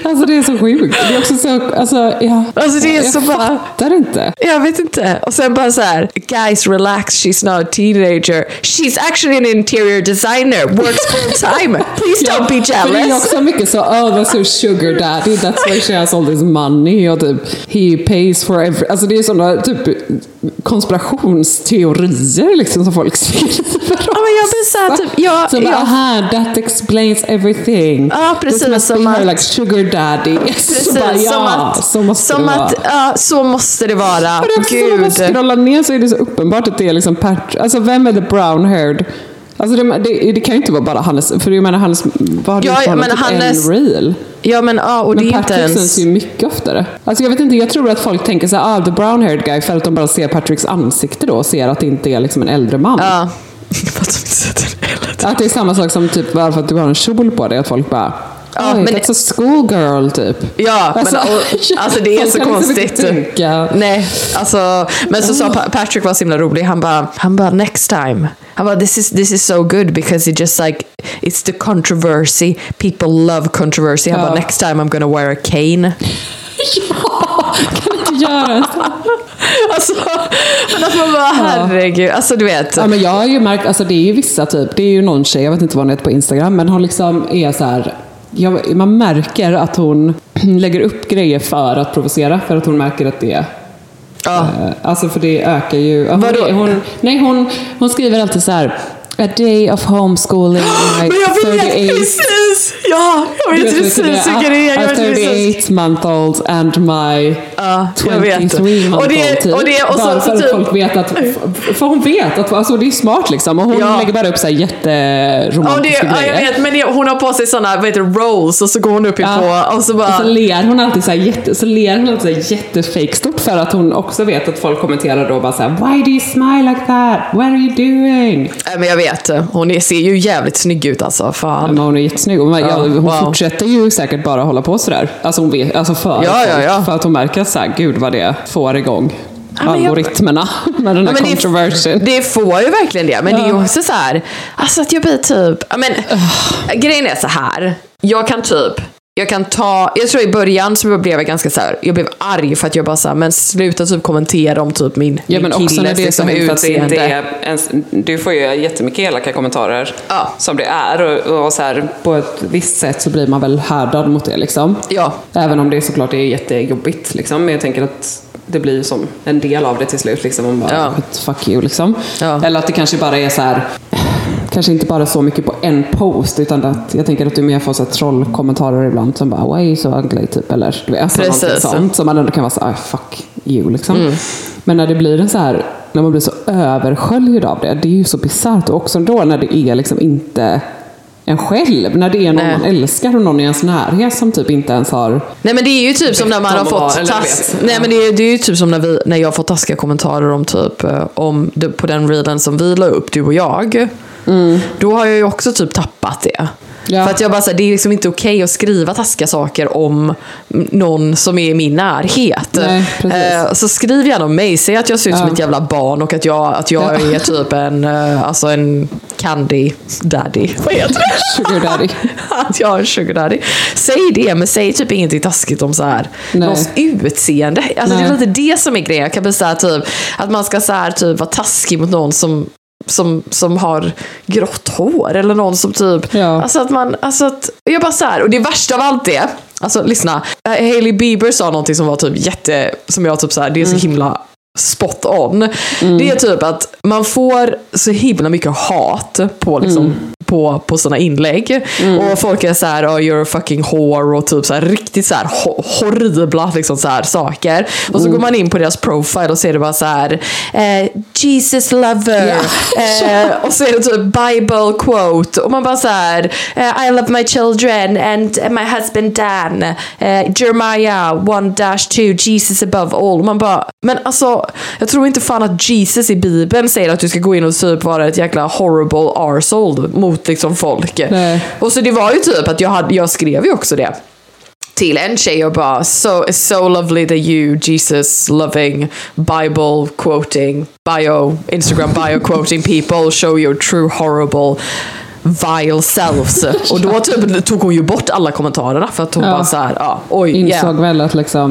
C: Alltså det är så sjukt. Det är också så, alltså, ja.
B: Alltså det är
C: jag
B: så bara...
C: fattar inte.
B: Jag vet inte. Och sen bara så här, guys relax, she's not a teenager. She's actually an interior designer, works full time. (laughs) Please don't be
C: För det är
B: jealous.
C: också mycket så, oh that's her sugar daddy, that's why she has all this money och typ he pays for every... Alltså det är sådana typ konspirationsteorier liksom som folk skriver.
B: Ja, men jag blir så här, typ, jag,
C: Så bara,
B: jag,
C: aha, that explains everything.
B: Ja, precis, som att-
C: like sugar daddy. (laughs)
B: precis,
C: så bara, ja,
B: som att,
C: så måste
B: som
C: det
B: att,
C: vara.
B: ja, så måste det vara.
C: Och det är också så när man scrollar ner så är det så uppenbart att det är liksom Pat, Alltså vem är the brown haired? Alltså det, det, det kan ju inte vara bara Hannes, för jag menar Hannes, vad har du
B: Ja,
C: för honom?
B: men
C: Typ
B: Hannes-
C: en reel?
B: Ja men ja, och det
C: Men
B: är inte
C: Patrick syns
B: ens...
C: ju mycket oftare. Alltså jag vet inte, jag tror att folk tänker så här, ah, the brown haired guy, för att de bara ser Patricks ansikte då och ser att det inte är liksom en äldre man.
B: Ja. (laughs) Det.
C: Att det är samma sak som typ bara för att du har en kjol på dig, att folk bara
B: Ja,
C: Oj,
B: men-
C: that's a schoolgirl typ.
B: Ja, men, och, (laughs) alltså det är så
C: liksom
B: konstigt. Nej, alltså, men så sa Pa- Patrick var så himla rolig. Han bara, han bara next time. Han bara this is, this is so good because it just like it's the controversy. People love controversy. Han
C: Ja.
B: bara next time I'm gonna wear a cane. (laughs)
C: Kan inte göra så. (laughs)
B: Alltså, men att man bara herregud. Alltså du vet.
C: Ja, men jag har ju märkt, alltså det är ju vissa typ, det är ju någon tjej, jag vet inte vad hon heter på Instagram, men hon liksom är så här. Jag, man märker att hon (clears throat) lägger upp grejer för att provocera, för att hon märker att det
B: Ja.
C: Eh, Alltså för det ökar ju... Hon,
B: Vadå?
C: hon, nej, hon, hon skriver alltid så här. A day of homeschooling my (gasps)
B: jag vet
C: 38
B: precis! Ja, jag vet precis
C: vilken
B: det är. Jag precis.
C: 38 month old and my
B: Ja, jag vet.
C: 23 month
B: Och det-
C: old typ.
B: och det- och så-
C: Bara för att
B: typ-
C: folk vet att... För hon vet att alltså, det är smart liksom. Och hon
B: Ja.
C: lägger bara upp så här
B: Ja, det,
C: jätteromantiska
B: ja, jag
C: grejer.
B: vet, men det, hon har på sig såna, vad heter rolls och så går hon upp
C: Ja.
B: på och så bara...
C: Och så ler hon alltid så här jätte, så ler hon alltid så här jättefake stort för att hon också vet att folk kommenterar då bara så här Why do you smile like that? What are you doing?
B: Nej, men jag vet, hon är, ser ju jävligt snygg ut alltså. Fan.
C: Men hon är jättesnygg och man- ja,
B: Ja,
C: hon
B: wow.
C: fortsätter ju säkert bara hålla på sådär. Alltså, hon vet, alltså för
B: Ja, ja, ja.
C: För att hon märker att så här, gud vad det får igång
B: men jag-
C: algoritmerna (laughs) med den här
B: Ja, men
C: controversin.
B: det, det får ju verkligen det, men det är ju
C: Ja.
B: också så här, alltså att jag blir typ, ja, men grejen är så här, jag kan typ, jag kan ta, jag tror i början så blev jag ganska så här, jag blev arg för att jag bara så här, men sluta typ kommentera om typ min,
C: Ja men
B: min
C: också när
B: killes
C: det
B: liksom,
C: det
B: utseende.
C: är ens, Du får ju jättemycket elaka kommentarer
B: Ja.
C: som det är och, och så här, på ett visst sätt så blir man väl härdad mot det liksom.
B: Ja.
C: Även om det såklart är jättejobbigt liksom. Men jag tänker att det blir som en del av det till slut liksom. Man bara,
B: Ja.
C: fuck you liksom.
B: Ja.
C: Eller att det kanske bara är så här. Kanske inte bara så mycket på en post utan att jag tänker att du mer får så här trollkommentarer ibland som bara why so ugly typ eller du vet, alltså
B: Precis.
C: sånt som man ändå kan vara så här, fuck you liksom.
B: Mm.
C: Men när det blir en så här, när man blir så översköljd av det, det är ju så bisarrt och också då när det är liksom inte en själv, när det är någon
B: Nej.
C: man älskar och någon i ens närhet som typ inte ens har
B: Nej men det är ju typ som när man har fått task... Nej men det är, det är ju typ som när, vi, när jag får taskiga kommentarer om typ eh, om på den reelen som vi la upp, du och jag. Då har jag ju också typ tappat det.
C: Ja.
B: För att jag bara säger det är liksom inte okej att skriva taskiga saker om någon som är i min närhet.
C: Nej.
B: Eh, så skriv gärna om mig, säg att jag ser ut som
C: Ja.
B: ett jävla barn och att jag, att jag
C: Ja.
B: är typ en, eh, alltså en candy daddy. Vad heter det? (laughs)
C: sugar daddy.
B: att jag är en sugar daddy. Säg det, men säg typ ingenting taskigt om så här
C: Nej.
B: någons utseende. Alltså det är lite det som är grejen. Jag kan bli så här, typ, att man ska så här, typ, vara taskig mot någon som som, som har grått hår eller någon som typ,
C: Ja.
B: alltså att man, alltså att, jag bara så här, och det värsta av allt det, alltså lyssna, Hailey Bieber sa någonting som var typ jätte, som jag typ så här, det är så himla spot on. Det är typ att man får så himla mycket hat på liksom på, på sådana inlägg. Och folk är så här, oh, you're a fucking whore och typ så här, riktigt så här ho- horribla liksom så här, saker. Och så går man in på deras profile och ser det bara så här, eh, Jesus lover. (laughs) Eh, och så är det typ Bible quote. Och man bara så här, eh, I love my children and my husband Dan. Eh, Jeremiah 1-2, Jesus above all. Och man bara, men alltså, jag tror inte fan att Jesus i Bibeln säger att du ska gå in och typ vara ett jäkla horrible arsehole mot liksom folk.
C: Nej.
B: Och så det var ju typ att jag, hade, jag skrev ju också det till en tjej och bara so, so lovely that you Jesus loving Bible quoting bio Instagram bio quoting people show your true horrible vile selves. (laughs) Och då typ tog hon ju bort alla kommentarerna för att hon
C: Ja.
B: bara så här, ja, oj,
C: Insåg
B: yeah.
C: väl att liksom,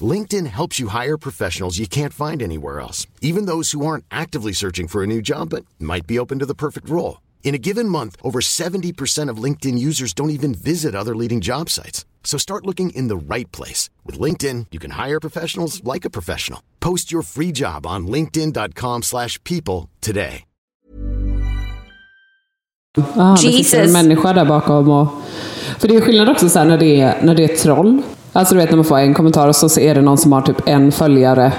D: LinkedIn helps you hire professionals you can't find anywhere else, even those who aren't actively searching for a new job but might be open to the perfect role. In a given month, over 70% of LinkedIn users don't even visit other leading job sites. So start looking in the right place. With LinkedIn, you can hire professionals like a professional. Post your free job on linkedin.com slash people today.
C: ah, det sitter en
B: Jesus.
C: människa där bakom. Och, för det är skillnad också så här, när, det är, när det är troll. Alltså du vet när man får en kommentar och så är det någon som har typ en följare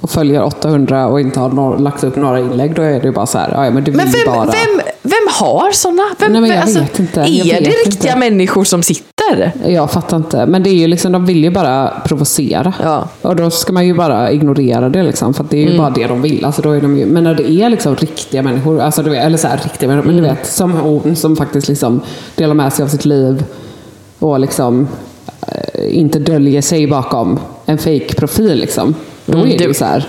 C: och följer 800 och inte har nå- lagt upp några inlägg. Då är det ju bara så här, "Ja, men du vill
B: Men vem,
C: bara...
B: vem, vem har sådana? Vem,
C: Nej, men jag
B: alltså,
C: vet inte.
B: Är
C: vet
B: det riktiga
C: inte.
B: människor som sitter?
C: Jag fattar inte. Men det är ju liksom, de vill ju bara provocera.
B: Ja.
C: Och då ska man ju bara ignorera det liksom. För att det är ju
B: Mm.
C: bara det de vill. Alltså, då är de ju, men när det är liksom riktiga människor, alltså, du vet, eller så här, riktiga människor, men
B: Mm.
C: du vet, som hon som faktiskt liksom delar med sig av sitt liv och liksom inte döljer sig bakom en fake profil liksom. Då
B: Mm,
C: är det ju
B: det-
C: så här.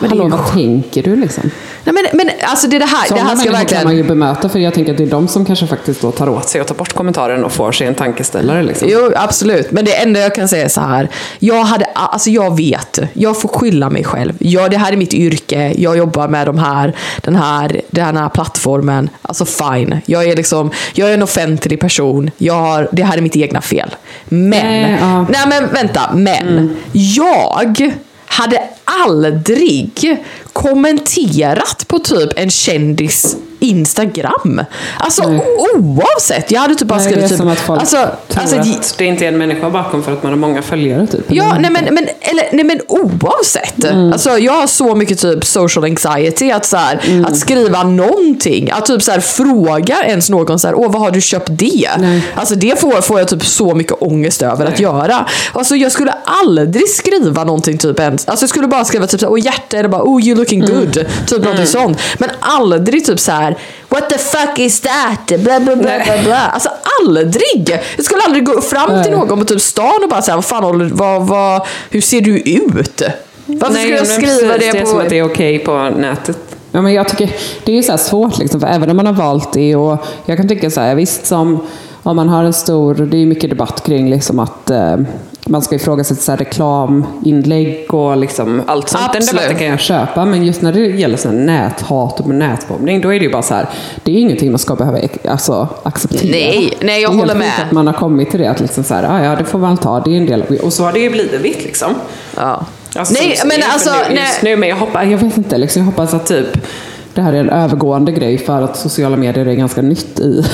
B: Men det
C: Hallå, vad tänker du liksom?
B: Nej, men, men alltså det, är det här, det
C: Sådana
B: här ska
C: människor kan man
B: verkligen...
C: ju bemöta för jag tänker att det är de som kanske faktiskt då tar åt sig och tar bort kommentaren och får sig en tankeställare. Liksom.
B: Jo, absolut. Men det enda jag kan säga är så här. Jag, hade, alltså jag vet, jag får skylla mig själv. Jag, det här är mitt yrke, jag jobbar med de här, den, här, den här plattformen. Alltså fine. Jag är, liksom, jag är en offentlig person. Jag har, det här är mitt egna fel. Men,
C: Nej, ja.
B: nej men vänta, men. Jag hade aldrig kommenterat på typ en kändis Instagram. Alltså oavsett. Jag hade typ bara
C: Nej, det
B: skrivit
C: är
B: typ...
C: som att folk
B: alltså,
C: tror
B: alltså,
C: att det inte är en människa bakom för att man har många följare. Typ.
B: Ja,
C: Eller-
B: nej men, men, eller, nej men oavsett.
C: Mm.
B: Alltså, jag har så mycket typ social anxiety att, så här,
C: Mm.
B: att skriva någonting, att typ så här, fråga ens någon så här, åh vad har du köpt det?
C: Nej.
B: Alltså det får, får jag typ så mycket ångest över att göra. Alltså jag skulle aldrig skriva någonting typ ens, alltså jag skulle bara skriva typ så här, åh hjärta eller bara, oh you looking
C: Mm.
B: good, typ någonting sånt. Men aldrig typ så här, what the fuck is that? Bla bla bla bla bla. Alltså aldrig! Jag skulle aldrig gå fram till någon på typ stan och bara säga, vad fan håller vad, vad, hur ser du ut? Varför
C: Nej,
B: skulle jag skriva det
C: är
B: på...
C: som att det är okej på nätet. Ja, men jag tycker det är ju så här svårt, liksom, för även om man har valt det. Och jag kan tycka så här, visst som om man har en stor, det är mycket debatt kring liksom att eh, man ska ifrågasätta reklaminlägg och liksom allt sånt. Den
B: Absolut.
C: debatten kan jag köpa, men just när det gäller så näthat och nätbombning, då är det ju bara så här, det är ingenting man ska behöva alltså, acceptera.
B: Nej, nej, jag håller med.
C: att man har kommit till det, att liksom så här, ah, ja det får man ta, det är en del Och så har det ju blivit liksom.
B: Ja.
C: Alltså,
B: nej, men alltså...
C: nu, just nu, men jag hoppas, jag vet inte, liksom, jag hoppas att typ det här är en övergående grej för att sociala medier är ganska nytt i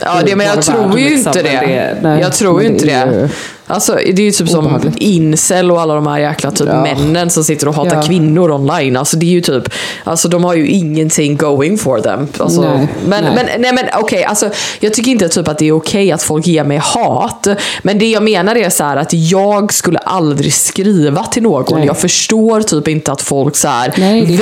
B: Ja, det, men jag (laughs) tror ju
C: liksom,
B: inte
C: men
B: det. jag tror ju inte
C: det
B: Alltså, det är ju typ som
C: obehagligt.
B: incel och alla de här jäkla typ
C: Ja.
B: männen som sitter och hatar
C: Ja.
B: kvinnor online. Alltså, det är ju typ, alltså, de har ju ingenting going for them. Alltså,
C: Nej,
B: men,
C: nej.
B: men, nej, men okej, alltså, jag tycker inte typ att det är okej att folk ger mig hat. Men det jag menar är så här att jag skulle aldrig skriva till någon.
C: Nej.
B: Jag förstår typ inte att folk så här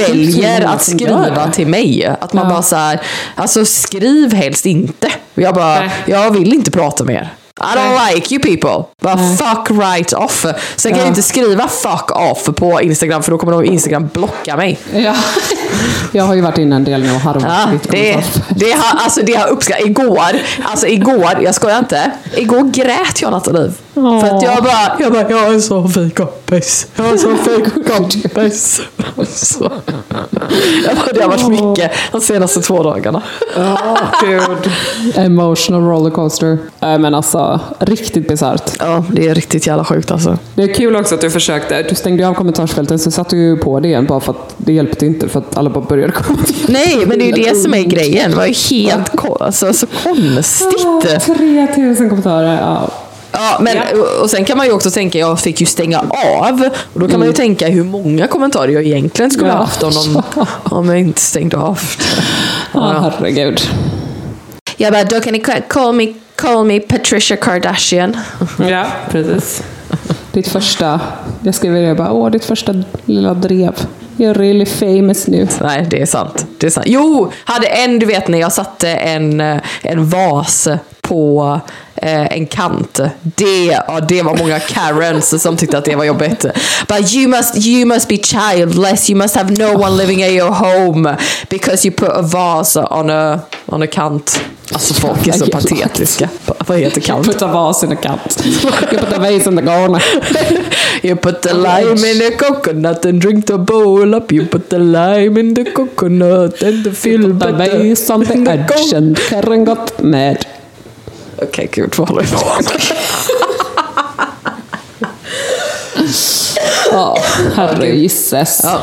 B: väljer att skriva till mig. Att man
C: Ja.
B: bara så här, alltså skriv helst inte. Jag bara, jag vill inte prata med er. I don't like you people. Bara fuck right off. Sen kan
C: Ja.
B: jag inte skriva fuck off på Instagram för då kommer nog Instagram blocka mig.
C: Ja. (laughs) Jag har ju varit inne en del nu och harvat
B: Ja, det, det, har, alltså det har uppskattat. Igår, alltså igår, jag skojar inte. Igår grät jag Nathalie. För att jag bara, jag bara, jag har en så fin kompis. Jag har en så fin (laughs) kompis. Så. Jag bara, det har varit mycket de senaste två dagarna.
C: Dude. Emotional rollercoaster. Nej men alltså, riktigt bisarrt.
B: Ja, det är riktigt jävla sjukt alltså.
C: Det är kul också att du försökte, du stängde av kommentarsfälten så satte du på det igen bara för att det hjälpte inte för att alla bara började kommentera. (laughs)
B: Nej, men det är ju det som är grejen. Det var ju helt ko- alltså, så konstigt.
C: 3000 kommentarer. Ja.
B: Ja, men, och sen kan man ju också tänka, jag fick ju stänga av. Och då kan man ju tänka hur många kommentarer jag egentligen skulle ha
C: Ja.
B: haft om, de, (laughs) om jag inte stängde av.
C: Ja, herregud.
B: Jag bara, då kan ni call me, call me Patricia Kardashian.
C: Ja, precis. Ditt första, jag skrev det, bara, åh, ditt första lilla drev. You're really famous nu.
B: Nej, det är sant. Det är sant. Jo, hade en, du vet när jag satte en, eh, en vas på eh, en kant. Det, ja, det var många Karens som tyckte att det var jobbigt. But you must, you must be childless, you must have no one living in your home because you put a vase on a, on a kant. Alltså folk är så patetiska. (laughs) Vad heter kant?
C: Put a vase in a cup. You put a vase in the corner. (laughs)
B: You put the lime in the coconut and drink the bowl up. You put the lime in the coconut and the
C: The
B: better.
C: vase on the edge and Karen got mad.
B: Okej, gud vad håller vi på
C: Ja, herregisses.
B: Ja.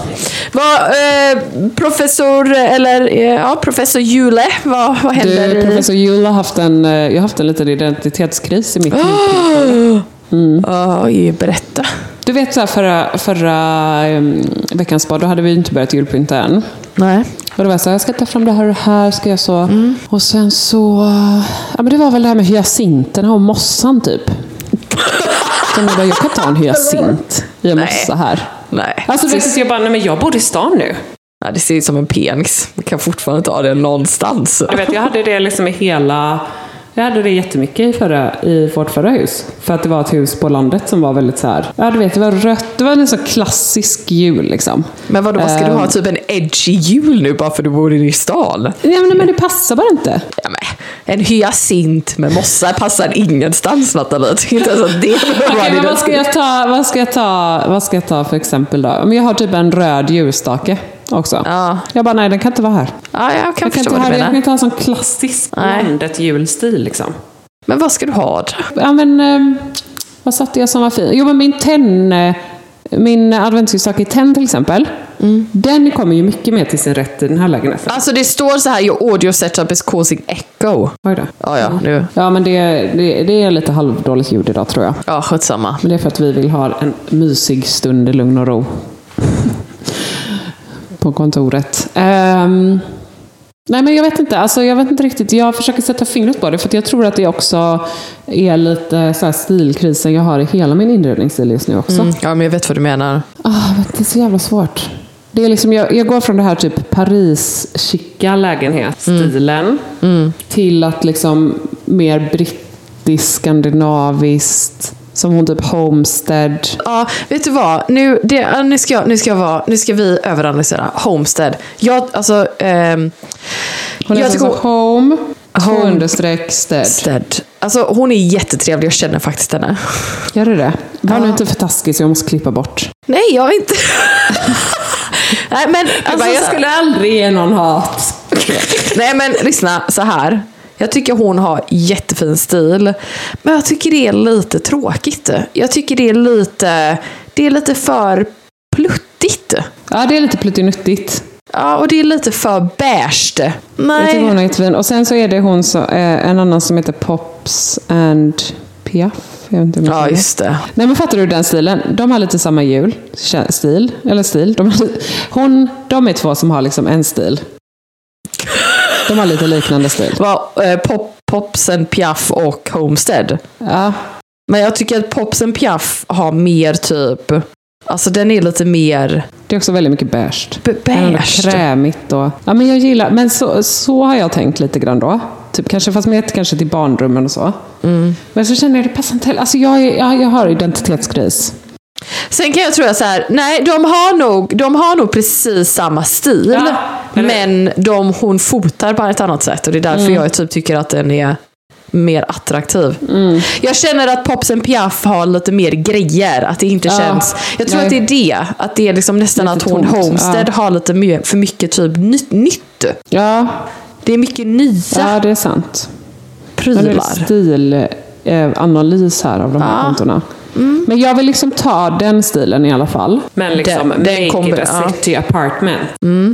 B: Vad, eh, professor, eller eh, ja, professor Jule, vad, vad händer?
C: Du, professor Jule har haft en, eh, jag har haft en liten identitetskris i mitt liv.
B: Oj, berätta.
C: Du vet så här, förra, förra um, veckans spa, då hade vi inte börjat julpynta än.
B: Nej.
C: Och det var så här, jag ska ta fram det här och det här, ska jag så.
B: Mm.
C: Och sen så, ja men det var väl det här med hyacinterna och mossan typ. (laughs) Så jag bara, jag kan ta en hyacint i en
B: Nej.
C: mossa här.
B: Nej.
C: Alltså du vet, jag bara, nej men jag bor i stan nu.
B: Nej, det ser ut som en penis. Man kan fortfarande ha det någonstans.
C: Du vet, jag hade det liksom i hela Jag hade det jättemycket i, förra, i vårt förra hus. För att det var ett hus på landet som var väldigt så här. Ja, du vet, det var rött. Det var en så klassisk jul liksom.
B: Men vadå, vad ska du ha?
C: Ehm.
B: Typ en edgy jul nu bara för du bor i stan?
C: Nej, men, men det passar bara inte.
B: Ja, men, en hyacint med mossa passar ingenstans Nathalie. Inte ens att det (laughs)
C: Okej, men vad, ska jag ta, vad, ska jag ta, vad ska jag ta för exempel då? Jag har typ en röd ljusstake också.
B: Ja.
C: Jag bara, nej den kan inte vara här.
B: Ja, jag kan
C: Jag kan,
B: förstå
C: inte ha,
B: du
C: jag kan inte ha en sån klassisk landet julstil liksom.
B: Men vad ska du ha då?
C: Ja, men, eh, vad satte jag som var fin? Jo, men min tenn, eh, min adventsljusstake i tenn till exempel. Den kommer ju mycket mer till sin rätt i den här lägenheten.
B: Alltså det står så här, your audio setup is causing echo.
C: Oj då.
B: Ja, ja, nu.
C: Ja, men det, det, det är lite halvdåligt ljud idag tror jag.
B: Ja, skitsamma.
C: Men det är för att vi vill ha en mysig stund i lugn och ro. På kontoret. Ehm, nej men jag vet inte. Alltså, jag vet inte riktigt. Jag försöker sätta fingret på det. För jag tror att det också är lite så här stilkrisen jag har i hela min inredningsstil just nu också.
B: Mm. Ja, men jag vet vad du menar.
C: Ah, det är så jävla svårt. Det är liksom, jag, jag går från det här typ Paris-chicka lägenhetsstilen till att liksom mer brittisk, skandinaviskt, som hon typ Homestead.
B: Ja, vet du vad? Nu, det, nu, ska, jag, nu, ska jag vara, nu ska vi överanalysera. Homestead. Jag, alltså... ehm,
C: Hon är
B: jag
C: alltså
B: tycker
C: Home, två
B: Home-
C: understreck stead.
B: Stead. Alltså hon är jättetrevlig, jag känner faktiskt henne.
C: Gör du det? Var
B: Ja.
C: nu inte för taskig så jag måste klippa bort.
B: Nej, jag är inte... (laughs) Nej, men alltså, så-
C: aldrig ge någon hat.
B: Nej men lyssna, så här. Jag tycker hon har jättefin stil. Men jag tycker det är lite tråkigt. Jag tycker det är lite, det är lite för pluttigt.
C: Ja, det är lite pluttinuttigt.
B: Ja, och det är lite för beige.
C: Jag tycker hon
B: Nej.
C: är jättefin. Och sen så är det hon som, eh, en annan som heter Pops and Piaf. Jag vet inte
B: Ja,
C: det.
B: just det.
C: Nej men fattar du den stilen? De har lite samma jul, stil, eller stil. De, har, hon, de är två som har liksom en stil. De har lite liknande stil.
B: Vad, eh, pop, Popsen, Piaf och Homestead.
C: Ja,
B: Men jag tycker att Popsen Piaf har mer typ... Alltså den är lite mer
C: det är också väldigt mycket beige.
B: beige.
C: Krämigt och... Ja men jag gillar, men så, så har jag tänkt lite grann då. Typ kanske, fast mer kanske till barnrummen och så.
B: Mm.
C: Men så känner jag det passar inte heller. Alltså jag, jag, jag har identitetskris.
B: Sen kan jag tro så här, nej, de har, nog, de har nog precis samma stil.
C: Ja,
B: men de, hon fotar på ett annat sätt. Och det är därför jag typ tycker att den är mer attraktiv. Jag känner att Popsen Piaf har lite mer grejer. Att det inte
C: Ja,
B: känns... Jag tror
C: nej.
B: att det är det. Att det är liksom nästan
C: Lite
B: att hon
C: tomt,
B: Homestead
C: ja.
B: har lite mer, för mycket typ nytt. nytt.
C: Ja,
B: Det är mycket nya
C: ja det är sant.
B: Prylar.
C: stilanalys här av de här
B: Ja.
C: kontona. Men jag vill liksom ta den stilen i alla fall. Men liksom
B: Den- den
C: make it a
B: ja.
C: city apartment.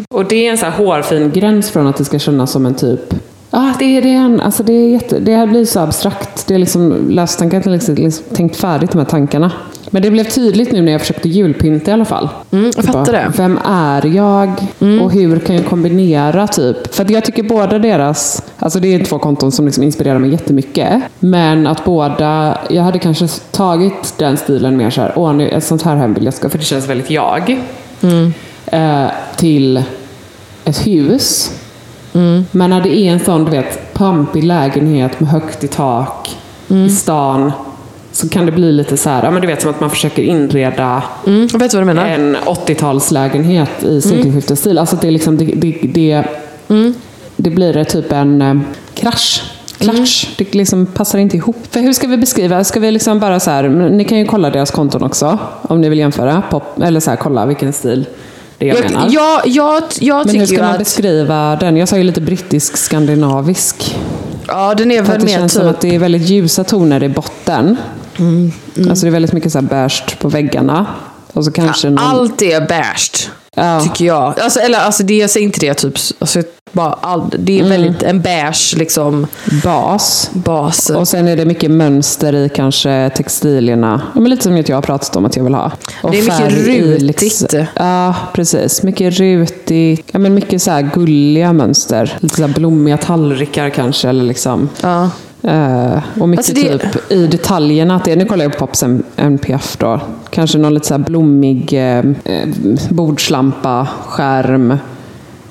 C: Och det är en så här hårfin gräns från att det ska kännas som en typ Ja, det är det. är en- Alltså det, är jätte, det här blir så abstrakt. Det är liksom löst tanken, jag har liksom, liksom tänkt färdigt de här tankarna. Men det blev tydligt nu när jag försökte julpynta i alla fall.
B: Mm, jag fattar det.
C: Vem är jag? Och hur kan jag kombinera typ? För att jag tycker båda deras, alltså det är två konton som liksom inspirerar mig jättemycket. Men att båda, jag hade kanske tagit den stilen mer så här, åh nu, ett sånt här hem vill jag ska, för det känns väldigt jag. Eh, till ett hus. Men när det är en sån, du vet, pampig lägenhet med högt i tak i stan. Så kan det bli lite så här, ja men du vet som att man försöker inreda
B: Mm,
C: en 80-talslägenhet i sekelskiftesstil. Alltså det, är liksom, det, det, det, det blir det typ en eh, krasch. Klatsch. Det liksom passar inte ihop. För hur ska vi beskriva? Ska vi liksom bara så här, ni kan ju kolla deras konton också. Om ni vill jämföra. Pop, eller så här, kolla vilken stil det är jag,
B: Jag,
C: menar.
B: jag, jag, jag
C: men hur ska man
B: att...
C: beskriva den? Jag sa ju lite brittisk skandinavisk.
B: Ja, den är väl
C: att det
B: mer
C: känns som
B: typ...
C: att det är väldigt ljusa toner i botten. Alltså det är väldigt mycket så här beige på väggarna. Och så kanske någon...
B: Allt är beige.
C: Ja.
B: Tycker jag. Alltså, eller alltså det, jag säger inte det typ. Alltså, bara all, det är
C: Mm.
B: väldigt en beige liksom,
C: bas.
B: bas.
C: Och sen är det mycket mönster i kanske textilierna. Ja, men lite som jag har pratat om att jag vill ha. Och
B: Det är mycket rutigt.
C: ja, precis. Mycket rutigt. Ja, men mycket så gulliga mönster. Lite så blommiga tallrikar kanske. Eller liksom.
B: Ja.
C: Eh, och mycket
B: Alltså det-
C: typ i detaljerna. Att det, nu kollar jag på Pops NPF då. Kanske någon lite så blommig eh, eh, bordslampa, skärm.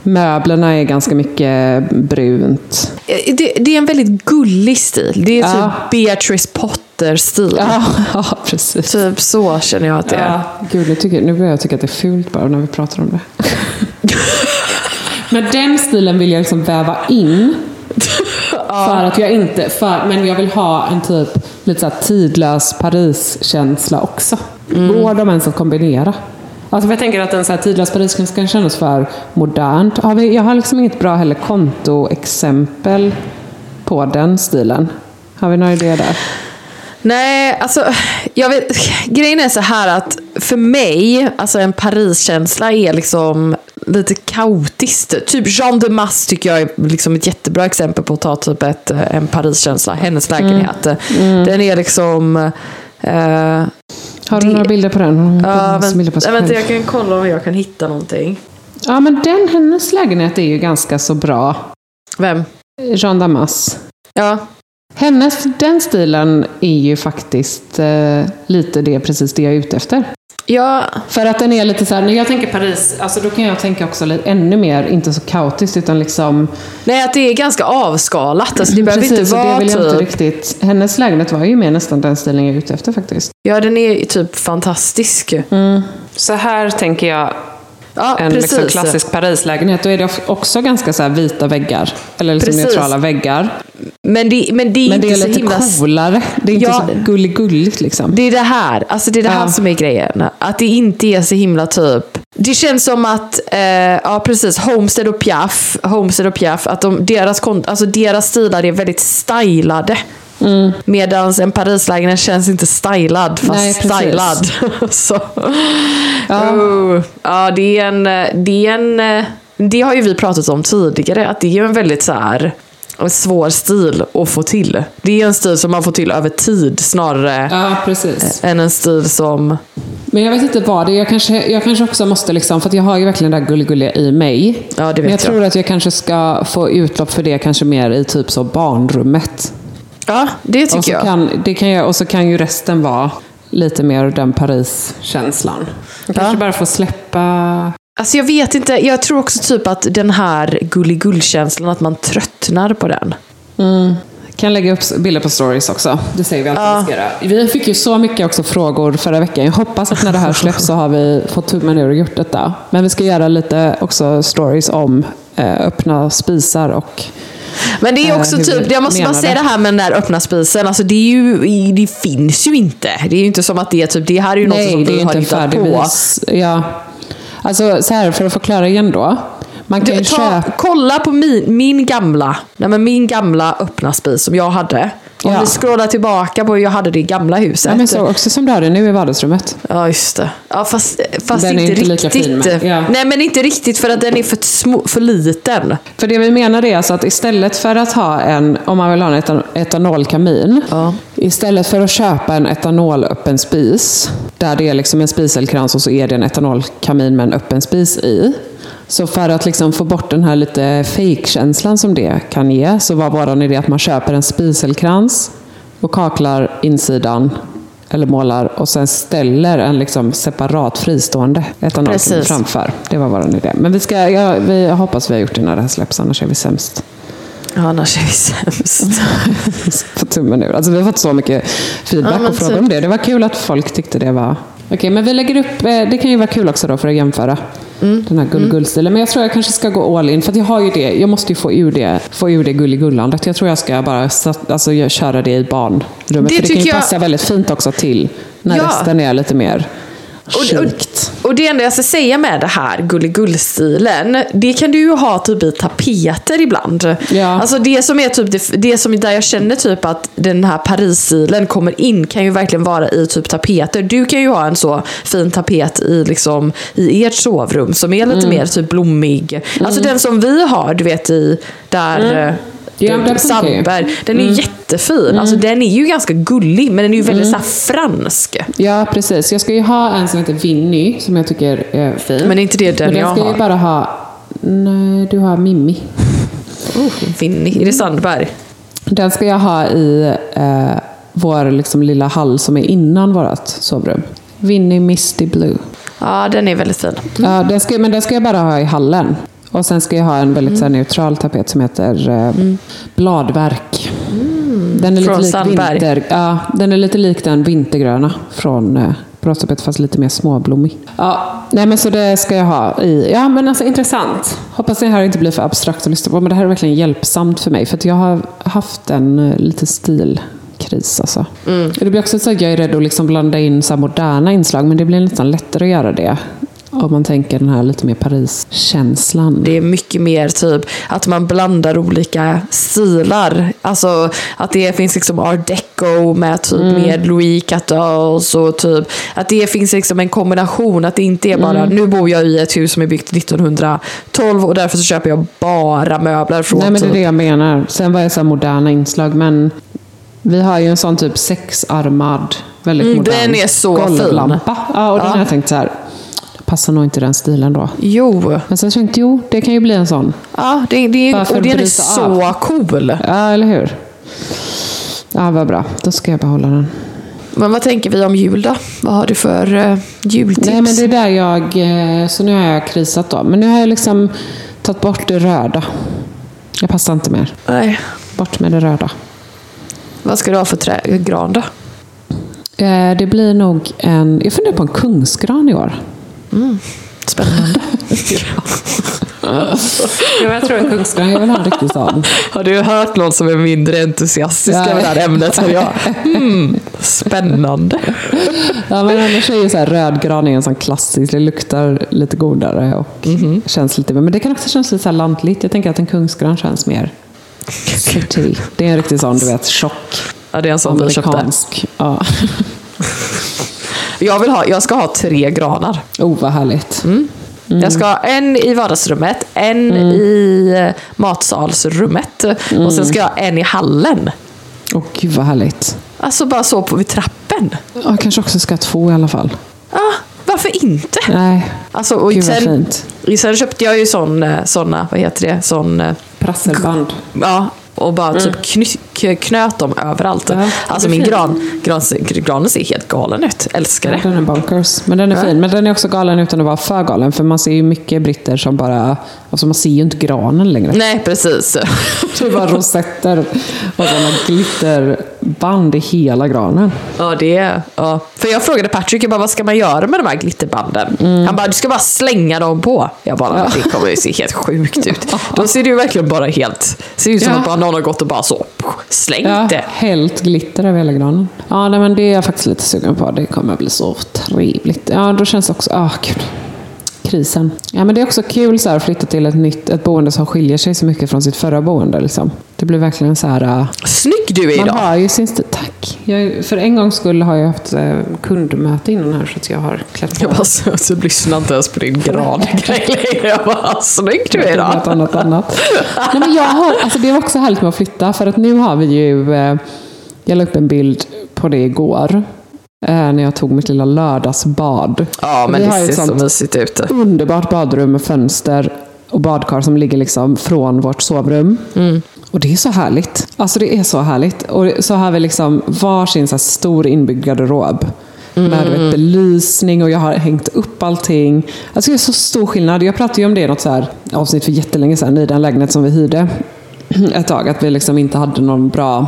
C: Möblerna är ganska mycket brunt.
B: Eh, Det, det är en väldigt gullig stil. Det är
C: Ja.
B: typ Beatrice Potter-stil.
C: Ja, (laughs) ja precis.
B: Typ så känner jag att det är.
C: Ja, gud, nu, tycker, nu börjar jag tycka att det är fult bara när vi pratar om det. (laughs) men den stilen vill jag liksom väva in. (laughs) För att jag inte, för, men jag vill ha en typ lite så här tidlös Paris-känsla också. Går de ens att kombinera? Alltså jag tänker att en så här tidlös Paris kan kännas för modernt. Har vi, jag har liksom inget bra heller kontoexempel på den stilen. Har vi några idéer där?
B: Nej, alltså jag vet, (laughs) grejen är så här att för mig, alltså en Paris-känsla är liksom lite kaotiskt. Typ Jean de Masse tycker jag är liksom ett jättebra exempel på att ta typ ett, eh, en Paris-känsla. Hennes lägenhet. Den är liksom... Eh,
C: Har du
B: Det-
C: några bilder på den?
B: Ja,
C: på
B: vänta, vänta, jag kan kolla om jag kan hitta någonting.
C: Ja, men den, hennes lägenhet är ju ganska så bra.
B: Vem?
C: Jean Damas.
B: Ja,
C: Hennes, den stilen är ju faktiskt eh, lite det, precis det jag är ute efter.
B: ja
C: För att den är lite så här, när jag tänker Paris, alltså då kan jag tänka också lite, ännu mer, inte så kaotiskt, utan liksom...
B: nej att det är ganska avskalat. Alltså, det behöver
C: precis,
B: inte vara
C: det vill jag inte
B: typ...
C: riktigt... Hennes lägenhet var ju mer nästan den stilen jag är ute efter faktiskt.
B: Ja, den är typ fantastisk.
C: Så här tänker jag
B: Ja,
C: en
B: precis.
C: liksom klassisk Parislägenhet. Då är det också ganska så vita väggar. Eller liksom
B: Precis.
C: neutrala väggar.
B: Men det, men det är
C: Men det
B: inte
C: är lite
B: himla...
C: coolare. Det är inte
B: Ja.
C: så gullig-gulligt liksom.
B: Det är det här, alltså det är det här
C: Ja.
B: som är grejen. Att det inte är så himla typ... Det känns som att, eh, ja precis, Homestead och Piaf, Homestead och Piaf, att de, deras, alltså deras stilar är väldigt stylade.
C: Mm.
B: Medan en Parislägenhet känns inte stylad, fast
C: Nej,
B: stylad. (laughs) så.
C: Ja.
B: Oh, ja, det är en... Det, är en, det har ju vi pratat om tidigare, att det är en väldigt så här en svår stil att få till. Det är en stil som man får till över tid snarare
C: Ja, precis.
B: än en stil som...
C: Men jag vet inte vad det är. Jag kanske, jag kanske också måste, liksom, för jag har ju verkligen det där gulligulliga i mig.
B: Ja, det vet
C: Men jag
B: jag.
C: tror att jag kanske ska få utlopp för det kanske mer i typ så barnrummet.
B: Ja, det tycker jag.
C: kan, det kan jag. och så kan ju resten vara lite mer den Paris-känslan. Jag kanske
B: Ja.
C: bara får släppa...
B: Alltså jag vet inte, jag tror också typ att den här gulligull-känslan, att man tröttnar på den.
C: Kan lägga upp bilder på stories också. Det säger vi alltid ska göra. Vi fick ju så mycket också frågor förra veckan. Jag hoppas att när det här släpps så har vi fått tummen ur och gjort detta. Men vi ska göra lite också stories om eh, öppna spisar och
B: Men det är
C: Eh,
B: också typ, jag måste bara säga
C: det.
B: det här med den där öppna spisen, alltså det, är ju, det finns ju inte. Det är ju inte som att det är typ, det här är ju något som
C: Nej, det
B: vi
C: är
B: har
C: inte en
B: hittat
C: färdig
B: på.
C: vis. Ja. Alltså så här, för att förklara igen då. Man kan
B: Du, ta,
C: köpa...
B: kolla på min, min gamla, nej men min gamla öppna spis som jag hade. Om
C: Ja.
B: vi scrollar tillbaka på hur jag hade det i gamla huset.
C: Ja, men så också som du har det nu i vardagsrummet.
B: Ja, just det. Ja, fast, fast
C: Den är
B: inte,
C: inte lika
B: riktigt.
C: fin med- ja.
B: Nej, men inte riktigt för att den är för, små, för liten.
C: För det vi menar är alltså att istället för att ha en, om man vill ha en etan- etanolkamin,
B: Ja.
C: istället för att köpa en etanolöppen spis, där det är liksom en spiselkrans och så är det en etanolkamin med en öppen spis i. Så för att liksom få bort den här lite fake-känslan som det kan ge, så var vår idé att man köper en spiselkrans och kaklar insidan eller målar och sen ställer en liksom separat fristående etanolkamin
B: Precis.
C: framför. Det var vår idé. Men vi ska, ja, vi, jag hoppas vi har gjort det när det här släpps, annars är vi sämst.
B: Ja, annars är vi sämst. (laughs)
C: På tummen ur. Alltså, vi har fått så mycket feedback
B: Ja,
C: och frågor
B: typ.
C: om det. Det var kul att folk tyckte det var... Okej, men vi lägger upp... eh, Det kan ju vara kul också då för att jämföra
B: Mm.
C: den här gull-gull-stilen. Men jag tror jag kanske ska gå all in. För jag har ju det. Jag måste ju få ur det, få ur det gulligullandet. Jag tror jag ska bara alltså, jag- köra det i barnrummet.
B: Det
C: för det kan ju
B: jag-
C: passa väldigt fint också till när
B: Ja.
C: resten är lite mer
B: Och, och, och det enda jag ska säga med det här gulligull-stilen, det kan du ju ha typ i tapeter ibland.
C: Ja.
B: Alltså det som är typ det, det som där jag känner typ att den här Paris-stilen kommer in kan ju verkligen vara i typ tapeter. Du kan ju ha en så fin tapet i, liksom, i ert sovrum som är
C: Mm.
B: lite mer typ blommig. Alltså den som vi har, du vet i där eh,
C: Ja, den. Mm.
B: Sandberg. Den är ju jättefin. Alltså den är ju ganska gullig men den är ju väldigt så här fransk.
C: Ja, precis. Jag ska ju ha en som heter Vinny, som jag tycker är fin.
B: Men är inte det den
C: Men
B: jag
C: jag ska
B: har?
C: ju bara ha... Nej, du har Mimmi.
B: Oh, Vinny. Är det Sandberg?
C: Den ska jag ha i eh, vår liksom, lilla hall som är innan vårt sovrum. Vinny Misty Blue.
B: Ja, den är väldigt fin.
C: Ja, den ska, men den ska jag bara ha i hallen. Och sen ska jag ha en väldigt så här, neutral tapet som heter eh, Bladverk. Den är lite lik vinter, ja, den är lite lik den vintergröna från eh, brösttapet fast lite mer småblommig. Ja, nej men så det ska jag ha i. Ja men alltså intressant. Hoppas det här inte blir för abstrakt att lyssna på. Men det här är verkligen hjälpsamt för mig. För att jag har haft en eh, lite stilkris alltså. Det blir också så att jag är rädd att liksom blanda in så moderna inslag. Men det blir nästan lättare att göra det. Om man tänker den här lite mer Paris-känslan.
B: Det är mycket mer typ att man blandar olika stilar. Alltså att det finns liksom art deco med typ mer Louis XIV och typ att det finns liksom en kombination. Att det inte är bara nu bor jag i ett hus som är byggt 1912 och därför så köper jag bara möbler från
C: Nej men det är
B: typ
C: det jag menar. Sen var det så moderna inslag. Men vi har ju en sån typ sexarmad, väldigt
B: Mm,
C: modern
B: den är så fin.
C: golvlampa. Ja, och den
B: Ja.
C: har jag tänkt så här. Passar nog inte den stilen då.
B: Jo,
C: Men sen tänkte jag, jo, det kan ju bli en sån.
B: ja, det, det, och den är så
C: av.
B: cool.
C: Ja, eller hur? Ja, vad bra. Då ska jag behålla den.
B: Men vad tänker vi om jul då? Vad har du för uh, jultips?
C: Nej, men det är där jag... eh, Så nu har jag krisat då. Men nu har jag liksom tagit bort det röda. Jag passar inte mer.
B: Nej.
C: Bort med det röda.
B: Vad ska du ha för trä, gran då?
C: Eh, Det blir nog en... Jag funderar på en kungsgran i år.
B: Spännande. (laughs)
C: Ja, jag tror en kungsgran. Jag vill ha en riktig sån.
B: Har du hört någon som är mindre entusiastisk över det här ämnet än jag? (laughs) Hmm, spännande.
C: Ja, men annars är ju så här rödgran är en sån klassisk. Det luktar lite godare och känns lite... Men det kan också kännas lite så lantligt. Jag tänker att en kungsgran känns mer city. Det är en riktig sån, du vet, tjock.
B: Ja, det är en sån vi köpte.
C: Ja. (laughs)
B: Jag, vill ha, jag ska ha tre granar.
C: Oh, vad härligt.
B: Jag ska ha en i vardagsrummet, en i eh, matsalsrummet och sen ska jag ha en i hallen.
C: Åh, gud vad härligt.
B: Alltså bara så på vid trappen.
C: Ja, Jag kanske också ska ha två i alla fall.
B: Ja, varför inte?
C: Nej,
B: Alltså, och
C: gud vad
B: sen,
C: fint.
B: sen köpte jag ju sån, eh, såna, vad heter det, sån eh,
C: Prasselband.
B: Ja, och bara typ kny, k- knöt dem överallt.
C: Ja,
B: alltså min gran, gran, granen ser helt galen ut. Älskar
C: Ja,
B: det.
C: den är bonkers. Men den är
B: Ja.
C: fin. Men den är också galen utan att vara för galen. För man ser ju mycket britter som bara... Alltså man ser ju inte granen längre.
B: Nej, precis. (laughs)
C: Det är bara rosetter och sådana glitterband i hela granen.
B: Ja, det är, ja. För jag frågade Patrick, jag bara, vad ska man göra med de här glitterbanden? Han bara, du ska bara slänga dem på. Jag bara, det kommer ju se helt sjukt ut. (laughs) Då ser det ju verkligen bara helt, ser ut som
C: Ja.
B: att bara någon har gått och bara så, slängt
C: Ja,
B: det.
C: hällt glitter över hela granen. Ja, nej, men det är jag faktiskt lite sugen på. Det kommer bli så trevligt. Ja, då känns det också... Ah, gud. Krisen. Ja, men det är också kul så här, att flytta till ett nytt ett boende som skiljer sig så mycket från sitt förra boende. Liksom. Det blir verkligen så här... ah,
B: Snygg du är
C: Man
B: idag.
C: har ju sin. Tack. Jag, för en gångs skull har jag haft eh, kundmöte innan här så att jag har klätt på
B: Jag bara, så, så lyssnar inte ens på din grangrej längre. Jag bara, snygg du är
C: Något
B: idag.
C: annat, annat. Nej, men jag har, alltså det var också härligt med att flytta för att nu har vi ju, eh, jag la upp en bild på det igår. Eh, när jag tog mitt lilla lördagsbad.
B: Ja, men
C: vi
B: det ser så mysigt ut.
C: underbart badrum med fönster och badkar som ligger liksom från vårt sovrum. Och det är så härligt. Alltså det är så härligt. Och så har vi liksom varsin så stor inbyggd garderob. Med du vet, belysning och jag har hängt upp allting. Alltså det är så stor skillnad. Jag pratade ju om det i något så här avsnitt för jättelänge sedan i den lägenhet som vi hyrde (clears throat) ett tag. Att vi liksom inte hade någon bra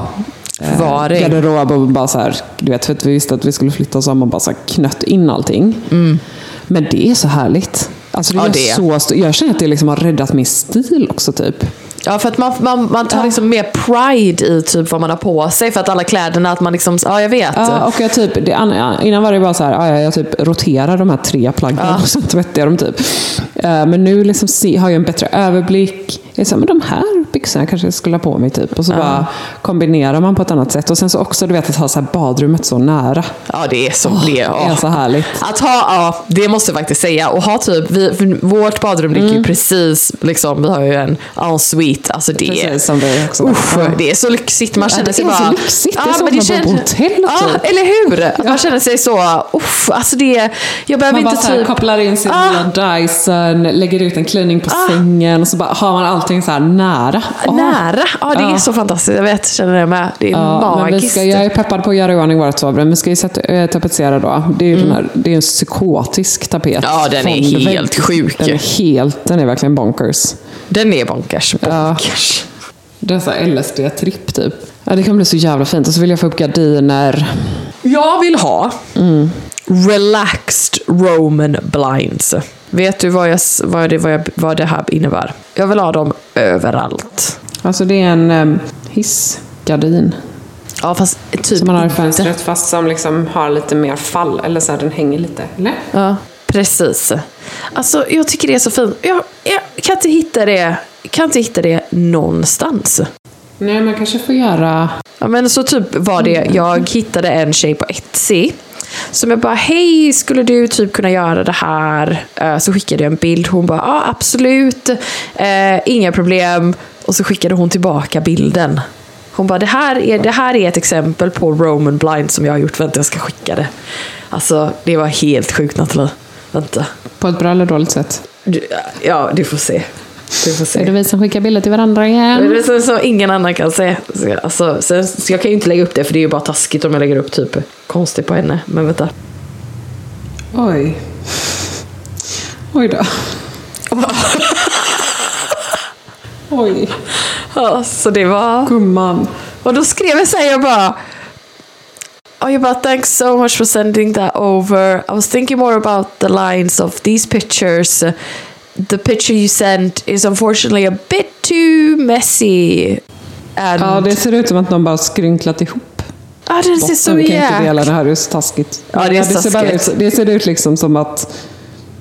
C: eh,
B: Förvaring.
C: garderob och bara så här, du vet, för att vi visste att vi skulle flytta så har man bara så här knött in allting. Men det är så härligt. Alltså det
B: Ja, det
C: så st- jag känner att det liksom har räddat min stil också typ.
B: Ja, för att man, man, man tar liksom mer pride i typ vad man har på sig. För att alla kläderna, att man liksom, ja jag vet.
C: Ja, och jag typ, det, an- innan var det bara så här, ja, jag typ roterar de här tre plaggen och så (laughs) tvättar jag dem typ. Eh, Men nu liksom se, har jag en bättre överblick. Jag är så här, men de här byxorna kanske jag skulle ha på mig typ. Och så bara kombinerar man på ett annat sätt. Och sen så också du vet att ha så badrummet så nära.
B: Ja, det är så, det,
C: Det är
B: ja.
C: så härligt.
B: Att ha, ja, det måste jag faktiskt säga. Och ha typ, vi, vårt badrum ligger ju precis, liksom, vi har ju en ensuite. Alltså det,
C: Precis som vi också.
B: Usch,
C: Ja.
B: det är så lyxigt. Man
C: Ja,
B: känner
C: det
B: sig
C: är så
B: bara...
C: lyxigt. Det är som att man bor på hotell,
B: Ja,
C: typ.
B: eller hur? Att man känner sig så... Uff, alltså det, jag behöver
C: Man bara
B: inte
C: här,
B: typ...
C: kopplar in sin
B: Ah.
C: Dyson, lägger ut en klänning på sängen och så bara har man allt allting så här nära.
B: Nära! Ja, det är
C: Ja.
B: så fantastiskt. Jag vet, känner det med. Det är
C: Ja, men vi
B: magiskt.
C: ska, jag är peppad på att göra i ordning vårt sovrum. Vi ska ju sätta, äh, tapetsera då. Det är den här, det är en psykotisk tapet.
B: Mm. Ja, den är
C: Från
B: helt sjuk.
C: Den är helt, den är verkligen bonkers.
B: Den är bonkers. bonkers.
C: Så här LSD-tripp typ. Ja, det kan bli så jävla fint. Och så vill jag få upp gardiner.
B: Jag vill ha relaxed Roman blinds. Vet du vad, jag, vad, det, vad, jag, vad det här innebär? Jag vill ha dem överallt.
C: Alltså det är en um, hissgardin.
B: Ja, fast typ
C: Som man har i
B: inte.
C: fönstret fast som liksom har lite mer fall. Eller så här, den hänger lite. Eller?
B: Ja, precis. Alltså, jag tycker det är så fint. Jag, jag kan inte hitta det, kan inte hitta det någonstans.
C: Nej, man kanske får göra...
B: Ja, men så typ var det, jag hittade en tjej på Etsy. Som jag bara, hej, skulle du typ kunna göra det här? Eh, Så skickade jag en bild, hon bara, ja absolut, eh, inga problem. Och så skickade hon tillbaka bilden. Hon bara, det här, är, det här är ett exempel på Roman blind som jag har gjort, vänta jag ska skicka det. Alltså, det var helt sjukt Nathalie. Vänta.
C: På ett bra eller dåligt sätt.
B: Du, ja, du får se. Du får se.
C: Är det vi som skickar bilder till varandra igen?
B: Det är så, så ingen annan kan se. Så, Alltså, så, så jag kan ju inte lägga upp det för det är ju bara taskigt om jag lägger upp typ konstigt på henne. Men vänta.
C: Oj. Oj då. (laughs) Oj.
B: Ja, så det var...
C: Gumman.
B: Och då skrev jag så här, jag bara... Och jag bara, thanks so much for sending that over. I was thinking more about the lines of these pictures. The picture you sent is unfortunately a bit too messy. And...
C: Ja, det ser ut som att någon bara skrynklat ihop.
B: Ja, den ser så.
C: Vi kan inte dela
B: jäkla...
C: det här, det är så taskigt.
B: Ja, det är
C: ser bara
B: taskigt.
C: ut, det ser ut liksom som att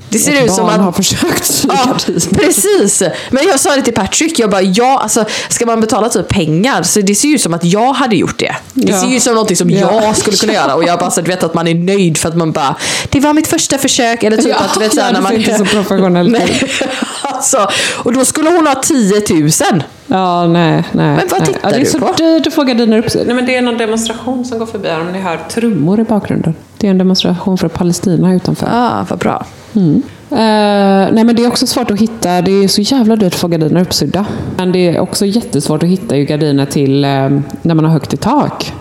B: Det ser
C: ett
B: ut som att...
C: har försökt sy
B: Ja, precis. Men jag sa det till Patrick, jag bara ja, alltså ska man betala typ pengar så det ser ju ut som att jag hade gjort det. Det
C: Ja.
B: ser ju ut som någonting som
C: Ja.
B: jag skulle kunna göra och jag bara så du vet att man är nöjd för att man bara det var mitt första försök eller typ
C: Ja,
B: att du vet så här,
C: ja,
B: när man
C: inte så professionellt (laughs)
B: Nej. Alltså, och då skulle hon ha 10 000.
C: Ja, nej, nej.
B: Men vad
C: nej.
B: tittar
C: ja, det är
B: du
C: så
B: på?
C: dyrt att få gardiner upp Nej, men Det är någon demonstration som går förbi här, om ni hör trummor i bakgrunden. Det är en demonstration för Palestina utanför.
B: Ja, vad bra.
C: Eh, nej men det är också svårt att hitta, det är så jävla dyrt att få gardiner uppsydda. Men det är också jättesvårt att hitta ju gardiner till eh, när man har högt i tak.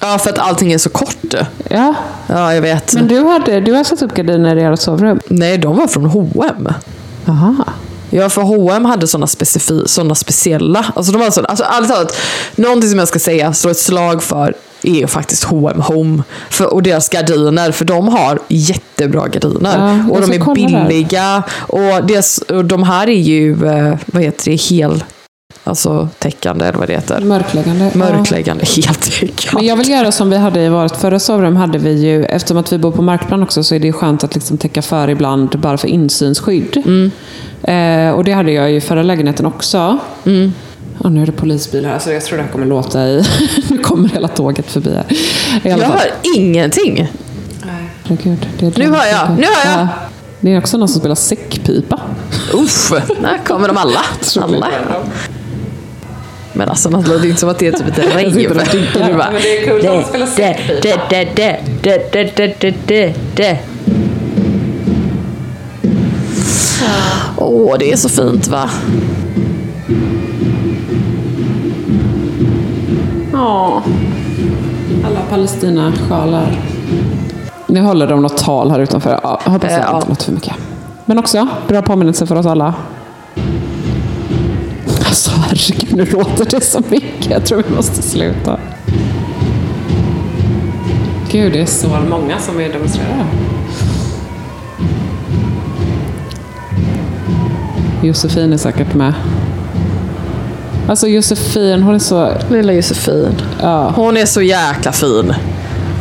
B: Ja, för att allting är så kort.
C: Ja,
B: Ja, jag vet.
C: men du, hade, du har satt upp gardiner i ert sovrum?
B: Nej, de var från H&M.
C: Aha.
B: Ja, för H&M hade sådana, sådana speciella. Alltså, de hade sådana, alltså ärligt talat, någonting som jag ska säga, slå ett slag för, är faktiskt H&M Home. För, och deras gardiner, för de har jättebra gardiner.
C: Ja,
B: och de är
C: där.
B: billiga. Och, deras, och de här är ju, eh, vad heter det, hel... Alltså täckande, eller vad det heter.
C: Mörkläggande. Ja.
B: Mörkläggande, (laughs) heltäckande.
C: Men jag vill göra som vi hade i vårt förra sovrum. Hade vi ju, eftersom att vi bor på markplan också så är det skönt att liksom täcka för ibland bara för insynsskydd. Eh, och det hade jag ju i förra lägenheten också. Och nu är det polisbil här, så jag tror det här kommer låta i... (laughs) nu kommer hela tåget förbi här.
B: Jag hör ingenting.
C: Herregud, det
B: Nu hör jag, nu hör jag.
C: Ja. Det är också någon som spelar säckpipa.
B: Uff, där kommer de alla. (laughs) alla. Men alltså det är inte som att det är typ ett (laughs) rave.
C: Men det är kul de spelar säckpipa.
B: Åh, det är så fint va?
C: Ja. Alla Palestina-sjalar. Nu håller de något tal här utanför. Ja, jag hoppas
B: Eh,
C: att det
B: ja.
C: inte låter för mycket. Men också, bra påminnelse för oss alla. Alltså herregud, nu låter det så mycket. Jag tror vi måste sluta. Gud, det är så många som är demonstrerar. Josefin är säkert med. Alltså Josefin, hon är så...
B: Lilla Josefin.
C: Ja.
B: Hon är så jäkla fin.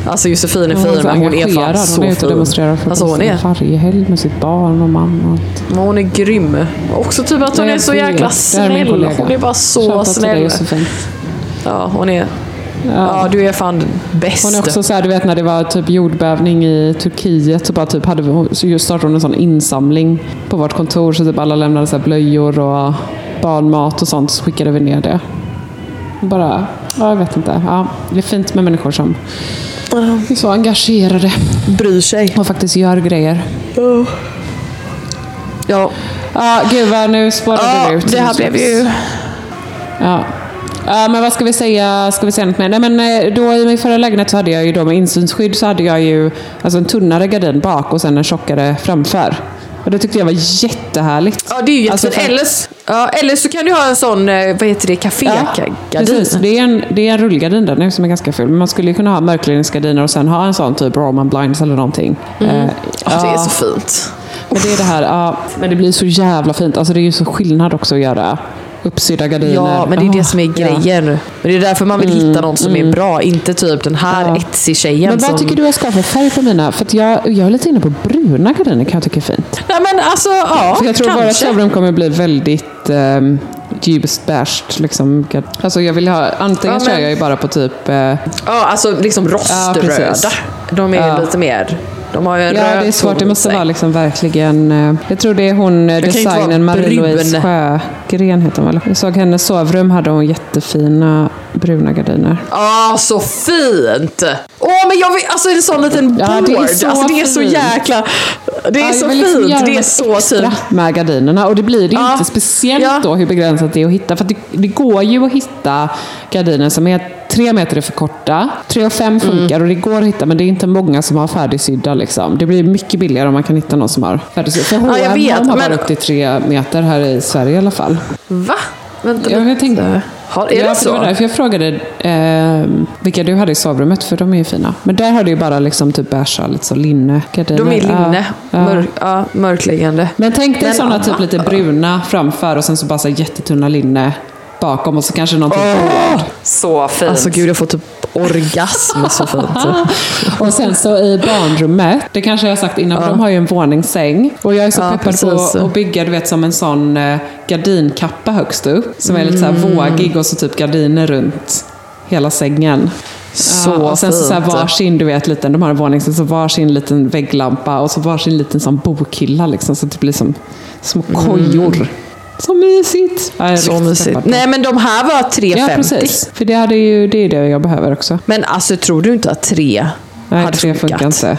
B: Alltså Josefin är
C: Hon
B: fin,
C: är
B: men hon är fan så
C: Hon är ute och demonstrerar
B: fin.
C: för
B: Alltså hon är,
C: varje helg med sitt barn och man och allt.
B: men hon är grym. Också typ att hon
C: Nej,
B: är så jäkla
C: är
B: snäll. Hon är bara så
C: dig,
B: snäll. Ja, hon är... Ja, du är fan bäst.
C: Hon är också så här, du vet när det var typ jordbävning i Turkiet så bara typ hade vi, så just startade hon en sån insamling på vårt kontor så typ alla lämnade så blöjor och barnmat och sånt så skickade vi ner det. Bara, ja, jag vet inte. Ja, det är fint med människor som är så engagerade
B: bryr sig.
C: och faktiskt gör grejer.
B: Ja,
C: Ja, gud vad nu spårade
B: ja
C: det ut.
B: det här blev ju...
C: Ja. Ja, men vad ska vi säga? Ska vi säga något mer? Nej, men eh, då i min förra lägenhet så hade jag ju då med insynsskydd så hade jag ju alltså en tunnare gardin bak och sen en tjockare framför. Och det tyckte jag var jättehärligt.
B: Ja, det är ju jättefint.
C: Alltså,
B: eller, ja, så kan du ha en sån, eh, vad heter det, kafégardin.
C: precis. Det är, en, det är en rullgardin där nu som är ganska ful. Men man skulle ju kunna ha mörkläggningsgardiner och sen ha en sån typ Roman Blinds eller någonting. Eh,
B: Ja, det är
C: ja,
B: så fint.
C: Men det är det här, ja, men det blir så jävla fint. Alltså det är ju så skillnad också att göra uppsydda gardiner.
B: Ja, men det är det som är
C: ja. Mm,
B: grejen. Men det är därför man vill hitta någon som är bra. Inte typ den här
C: Ja.
B: Etsy-tjejen
C: Men vad
B: som...
C: tycker du jag ska ha för färg på mina? För jag, jag är lite inne på bruna gardiner kan jag tycka är fint.
B: Nej men alltså, ja,
C: För jag tror våra
B: kanske.
C: sovrum kommer bli väldigt um, ljust beige. Liksom. Alltså jag vill ha, antingen
B: Ja,
C: kör
B: men-
C: jag ju bara på typ... eh,
B: Ja, alltså liksom
C: Ja,
B: roströda.
C: precis.
B: de är
C: Ja.
B: lite mer... De har ju en
C: ja,
B: röd
C: det är svårt. Det måste vara liksom verkligen... eh, jag tror det är hon, eh,
B: vara
C: Marie-Louise. Sjögren heter hon väl? Jag såg hennes sovrum hade hon jättefina bruna gardiner.
B: Ah, så fint! Åh, men jag vill, alltså en sån liten
C: Ja,
B: board.
C: det är så
B: alltså, det är så jäkla... Det är
C: Ja,
B: så
C: liksom
B: fint.
C: göra
B: Det är så
C: extra
B: fint.
C: med gardinerna. Och det blir det ju
B: Ja.
C: inte. Speciellt
B: Ja.
C: då hur begränsat det är att hitta. För det, det går ju att hitta gardiner som är tre meter är för korta. Tre och fem funkar
B: Mm.
C: och det går att hitta. Men det är inte många som har färdigsydda. Liksom. Det blir mycket billigare om man kan hitta någon som har färdigsydda. För H&M
B: jag vet,
C: har
B: men-
C: bara upp till tre meter här i Sverige i alla fall.
B: Va? Vänta
C: Jag
B: lite.
C: tänkte,
B: Har, är
C: ja,
B: det
C: för det var
B: så?
C: därför jag frågade eh, vilka du hade i sovrummet, för de är ju fina. Men där har du ju bara liksom typ beigea, lite så linnegardiner.
B: De är linne.
C: Ja, ja.
B: Mörk, ja, mörkläggande.
C: Men tänk dig sådana typ lite (laughs) bruna framför och sen så bara så jättetunna linne bakom och så kanske någon typ board.
B: Så fint. Alltså gud, jag får typ orgasm. Så fint. (laughs)
C: Och sen så i barnrummet, det kanske jag har sagt innan, för de har ju en våningssäng. Och jag är så
B: Ja,
C: peppad
B: precis.
C: på att bygga du vet, som en sån eh, gardinkappa högst upp. Som är lite så här
B: Mm.
C: vågig och så typ gardiner runt hela sängen.
B: Så
C: ja, och sen så, så här
B: fint.
C: varsin, du vet, liten, de har en våningssäng, så varsin liten vägglampa och så varsin liten sån bokhylla liksom. Så det blir som små kojor. Så mysigt! Ja,
B: Mm. Så mysigt. Nej, men de här var
C: Ja,
B: 350.
C: precis. För det, hade ju, det är det jag behöver också.
B: Men alltså, tror du inte att tre
C: Nej,
B: hade
C: tre
B: funkat?
C: funkar inte.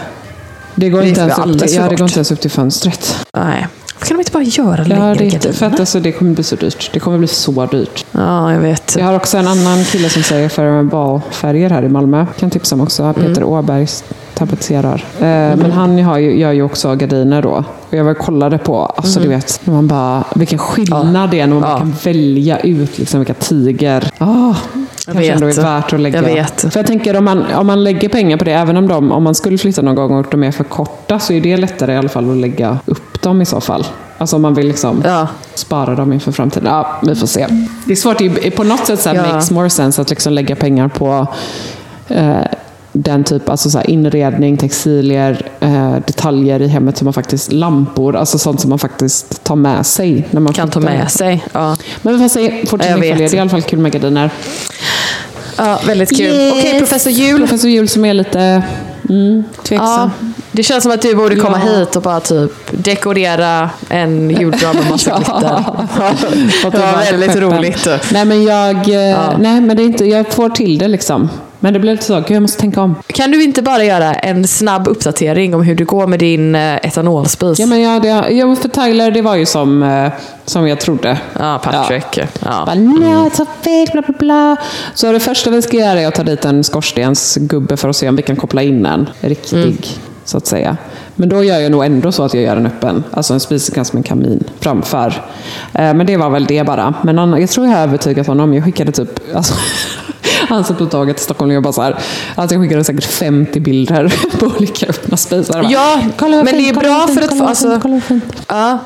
C: Det går,
B: Det
C: inte ens upp, till- ja, det går inte ens upp till fönstret.
B: Nej. Kan de inte bara göra
C: Ja,
B: längre
C: det inte, för
B: gardiner?
C: att alltså, det kommer bli så dyrt. Det kommer bli så dyrt.
B: Ja, jag vet.
C: Jag har också en annan kille som säger för med balfärger här i Malmö. Kan tipsa om också. Peter
B: Mm.
C: Åberg tapetserar. Eh, Men han har ju, gör ju också gardiner då. Och jag var kollade på, alltså du vet, när man bara, vilken skillnad det är när man
B: Mm. Ja.
C: kan välja ut liksom vilka tiger. Oh, kanske
B: vet.
C: ändå är värt att lägga.
B: Jag vet.
C: För jag tänker om man, om man lägger pengar på det, även om, de, om man skulle flytta någon gång och de är för korta, så är det lättare i alla fall att lägga upp dem i så fall. Alltså om man vill liksom
B: Ja.
C: spara dem inför framtiden. Ja, vi får se. Det är svårt, det är på något sätt så
B: Ja.
C: makes more sense att liksom lägga pengar på eh, den typ, alltså så inredning, textilier, eh, detaljer i hemmet som man faktiskt, lampor, alltså sånt som man faktiskt tar med sig. När man
B: Kan ta med sig. Ja,
C: Men vi får se, fortsättning följer. Det är i alla fall kul med gardiner.
B: ja väldigt kul.
C: Yes.
B: Okej, professor Jul.
C: Professor Jul som är lite mm,
B: Ja,
C: tveksam.
B: det känns som att du borde komma
C: Ja.
B: hit och bara typ dekorera en julgran med massa (laughs)
C: Ja.
B: glitter. Det var väldigt
C: peppen.
B: roligt.
C: Nej, men jag, eh, nej, men det är inte, jag får till det liksom. Men det blir lite så, jag måste tänka om.
B: Kan du inte bara göra en snabb uppdatering om hur det går med din eh, etanolspis?
C: Ja, men jag, det, ja, för Tyler, det var ju som, eh, som jag trodde.
B: Ja, Patrick. Ja.
C: Bara, nej, så fel, bla bla bla. Så det första vi ska göra är att ta dit en skorstensgubbe för att se om vi kan koppla in en riktig,
B: Mm.
C: så att säga. Men då gör jag nog ändå så att jag gör en öppen, alltså en spisekant med en kamin framför. Eh, men det var väl det bara. Men jag tror jag har övertygat honom. Jag skickade typ, alltså, han satt på taget i Stockholm och jag bara så här, alltså jag skickade säkert 50 bilder på olika öppna spisar.
B: Ja,
C: "Kolla
B: men det
C: fint,
B: är
C: kolla
B: bra
C: fint,
B: för att
C: kolla
B: få- alltså-
C: kolla fint."
B: Ja.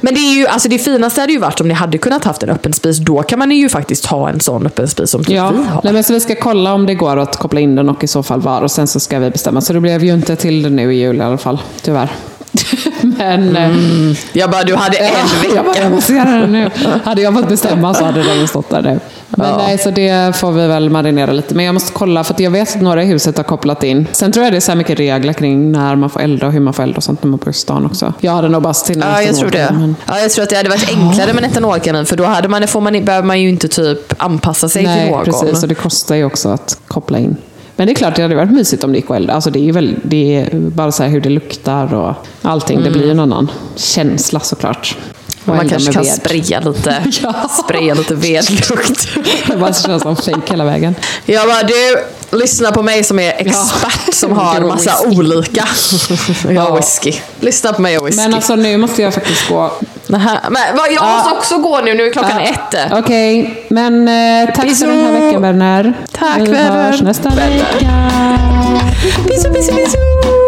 B: Men det, är ju, alltså det finaste hade ju varit om ni hade kunnat haft en öppen spis. Då kan man ju faktiskt ha en sån öppen spis som typ
C: Ja,
B: vi har.
C: Nej, men så vi ska kolla om det går att koppla in den och i så fall var. Och sen så ska vi bestämma. Så det blev ju inte till det nu i jul i alla fall, tyvärr. (laughs) men... eh,
B: Jag bara, du hade en
C: jag
B: vecka.
C: bara, jag måste göra det nu. Hade jag fått bestämma så hade den stått där nu. Men nej, så det får vi väl marinera lite. Men jag måste kolla, för att jag vet att några i huset har kopplat in. Sen tror jag det är så här mycket regler kring när man får elda och hur man får elda och sånt när man bor i stan också. Jag hade nog bara sett till
B: Ja, jag tror det.
C: men-
B: Ja, jag tror att det hade varit enklare med en etanolkanin. För då hade man, får man, behöver man ju inte typ anpassa sig till
C: Nej,
B: någon.
C: precis. Och det kostar ju också att koppla in. Men det är klart, det hade varit mysigt om det gick att elda. Alltså det är ju väl, det är bara så här hur det luktar och allting. Det blir ju en annan känsla såklart. Och
B: Man kanske kan spraya lite, (laughs)
C: Ja.
B: spraya lite vedlukt. (laughs)
C: Det bara känns som fake hela vägen.
B: Jag bara, du, lyssna på mig som är expert som (laughs) har massa
C: whisky.
B: olika. (laughs) Har whisky. Lyssna på mig och whisky.
C: Men alltså nu måste jag faktiskt gå.
B: Nähä, men vad, jag måste också gå nu, nu är klockan
C: Ja.
B: ett.
C: Okej, men eh, tack
B: Bisous.
C: för den här veckan vänner.
B: Tack,
C: Vi
B: vänner.
C: hörs nästa
B: Vänner.
C: vecka.
B: Bisou, bisou, bisou!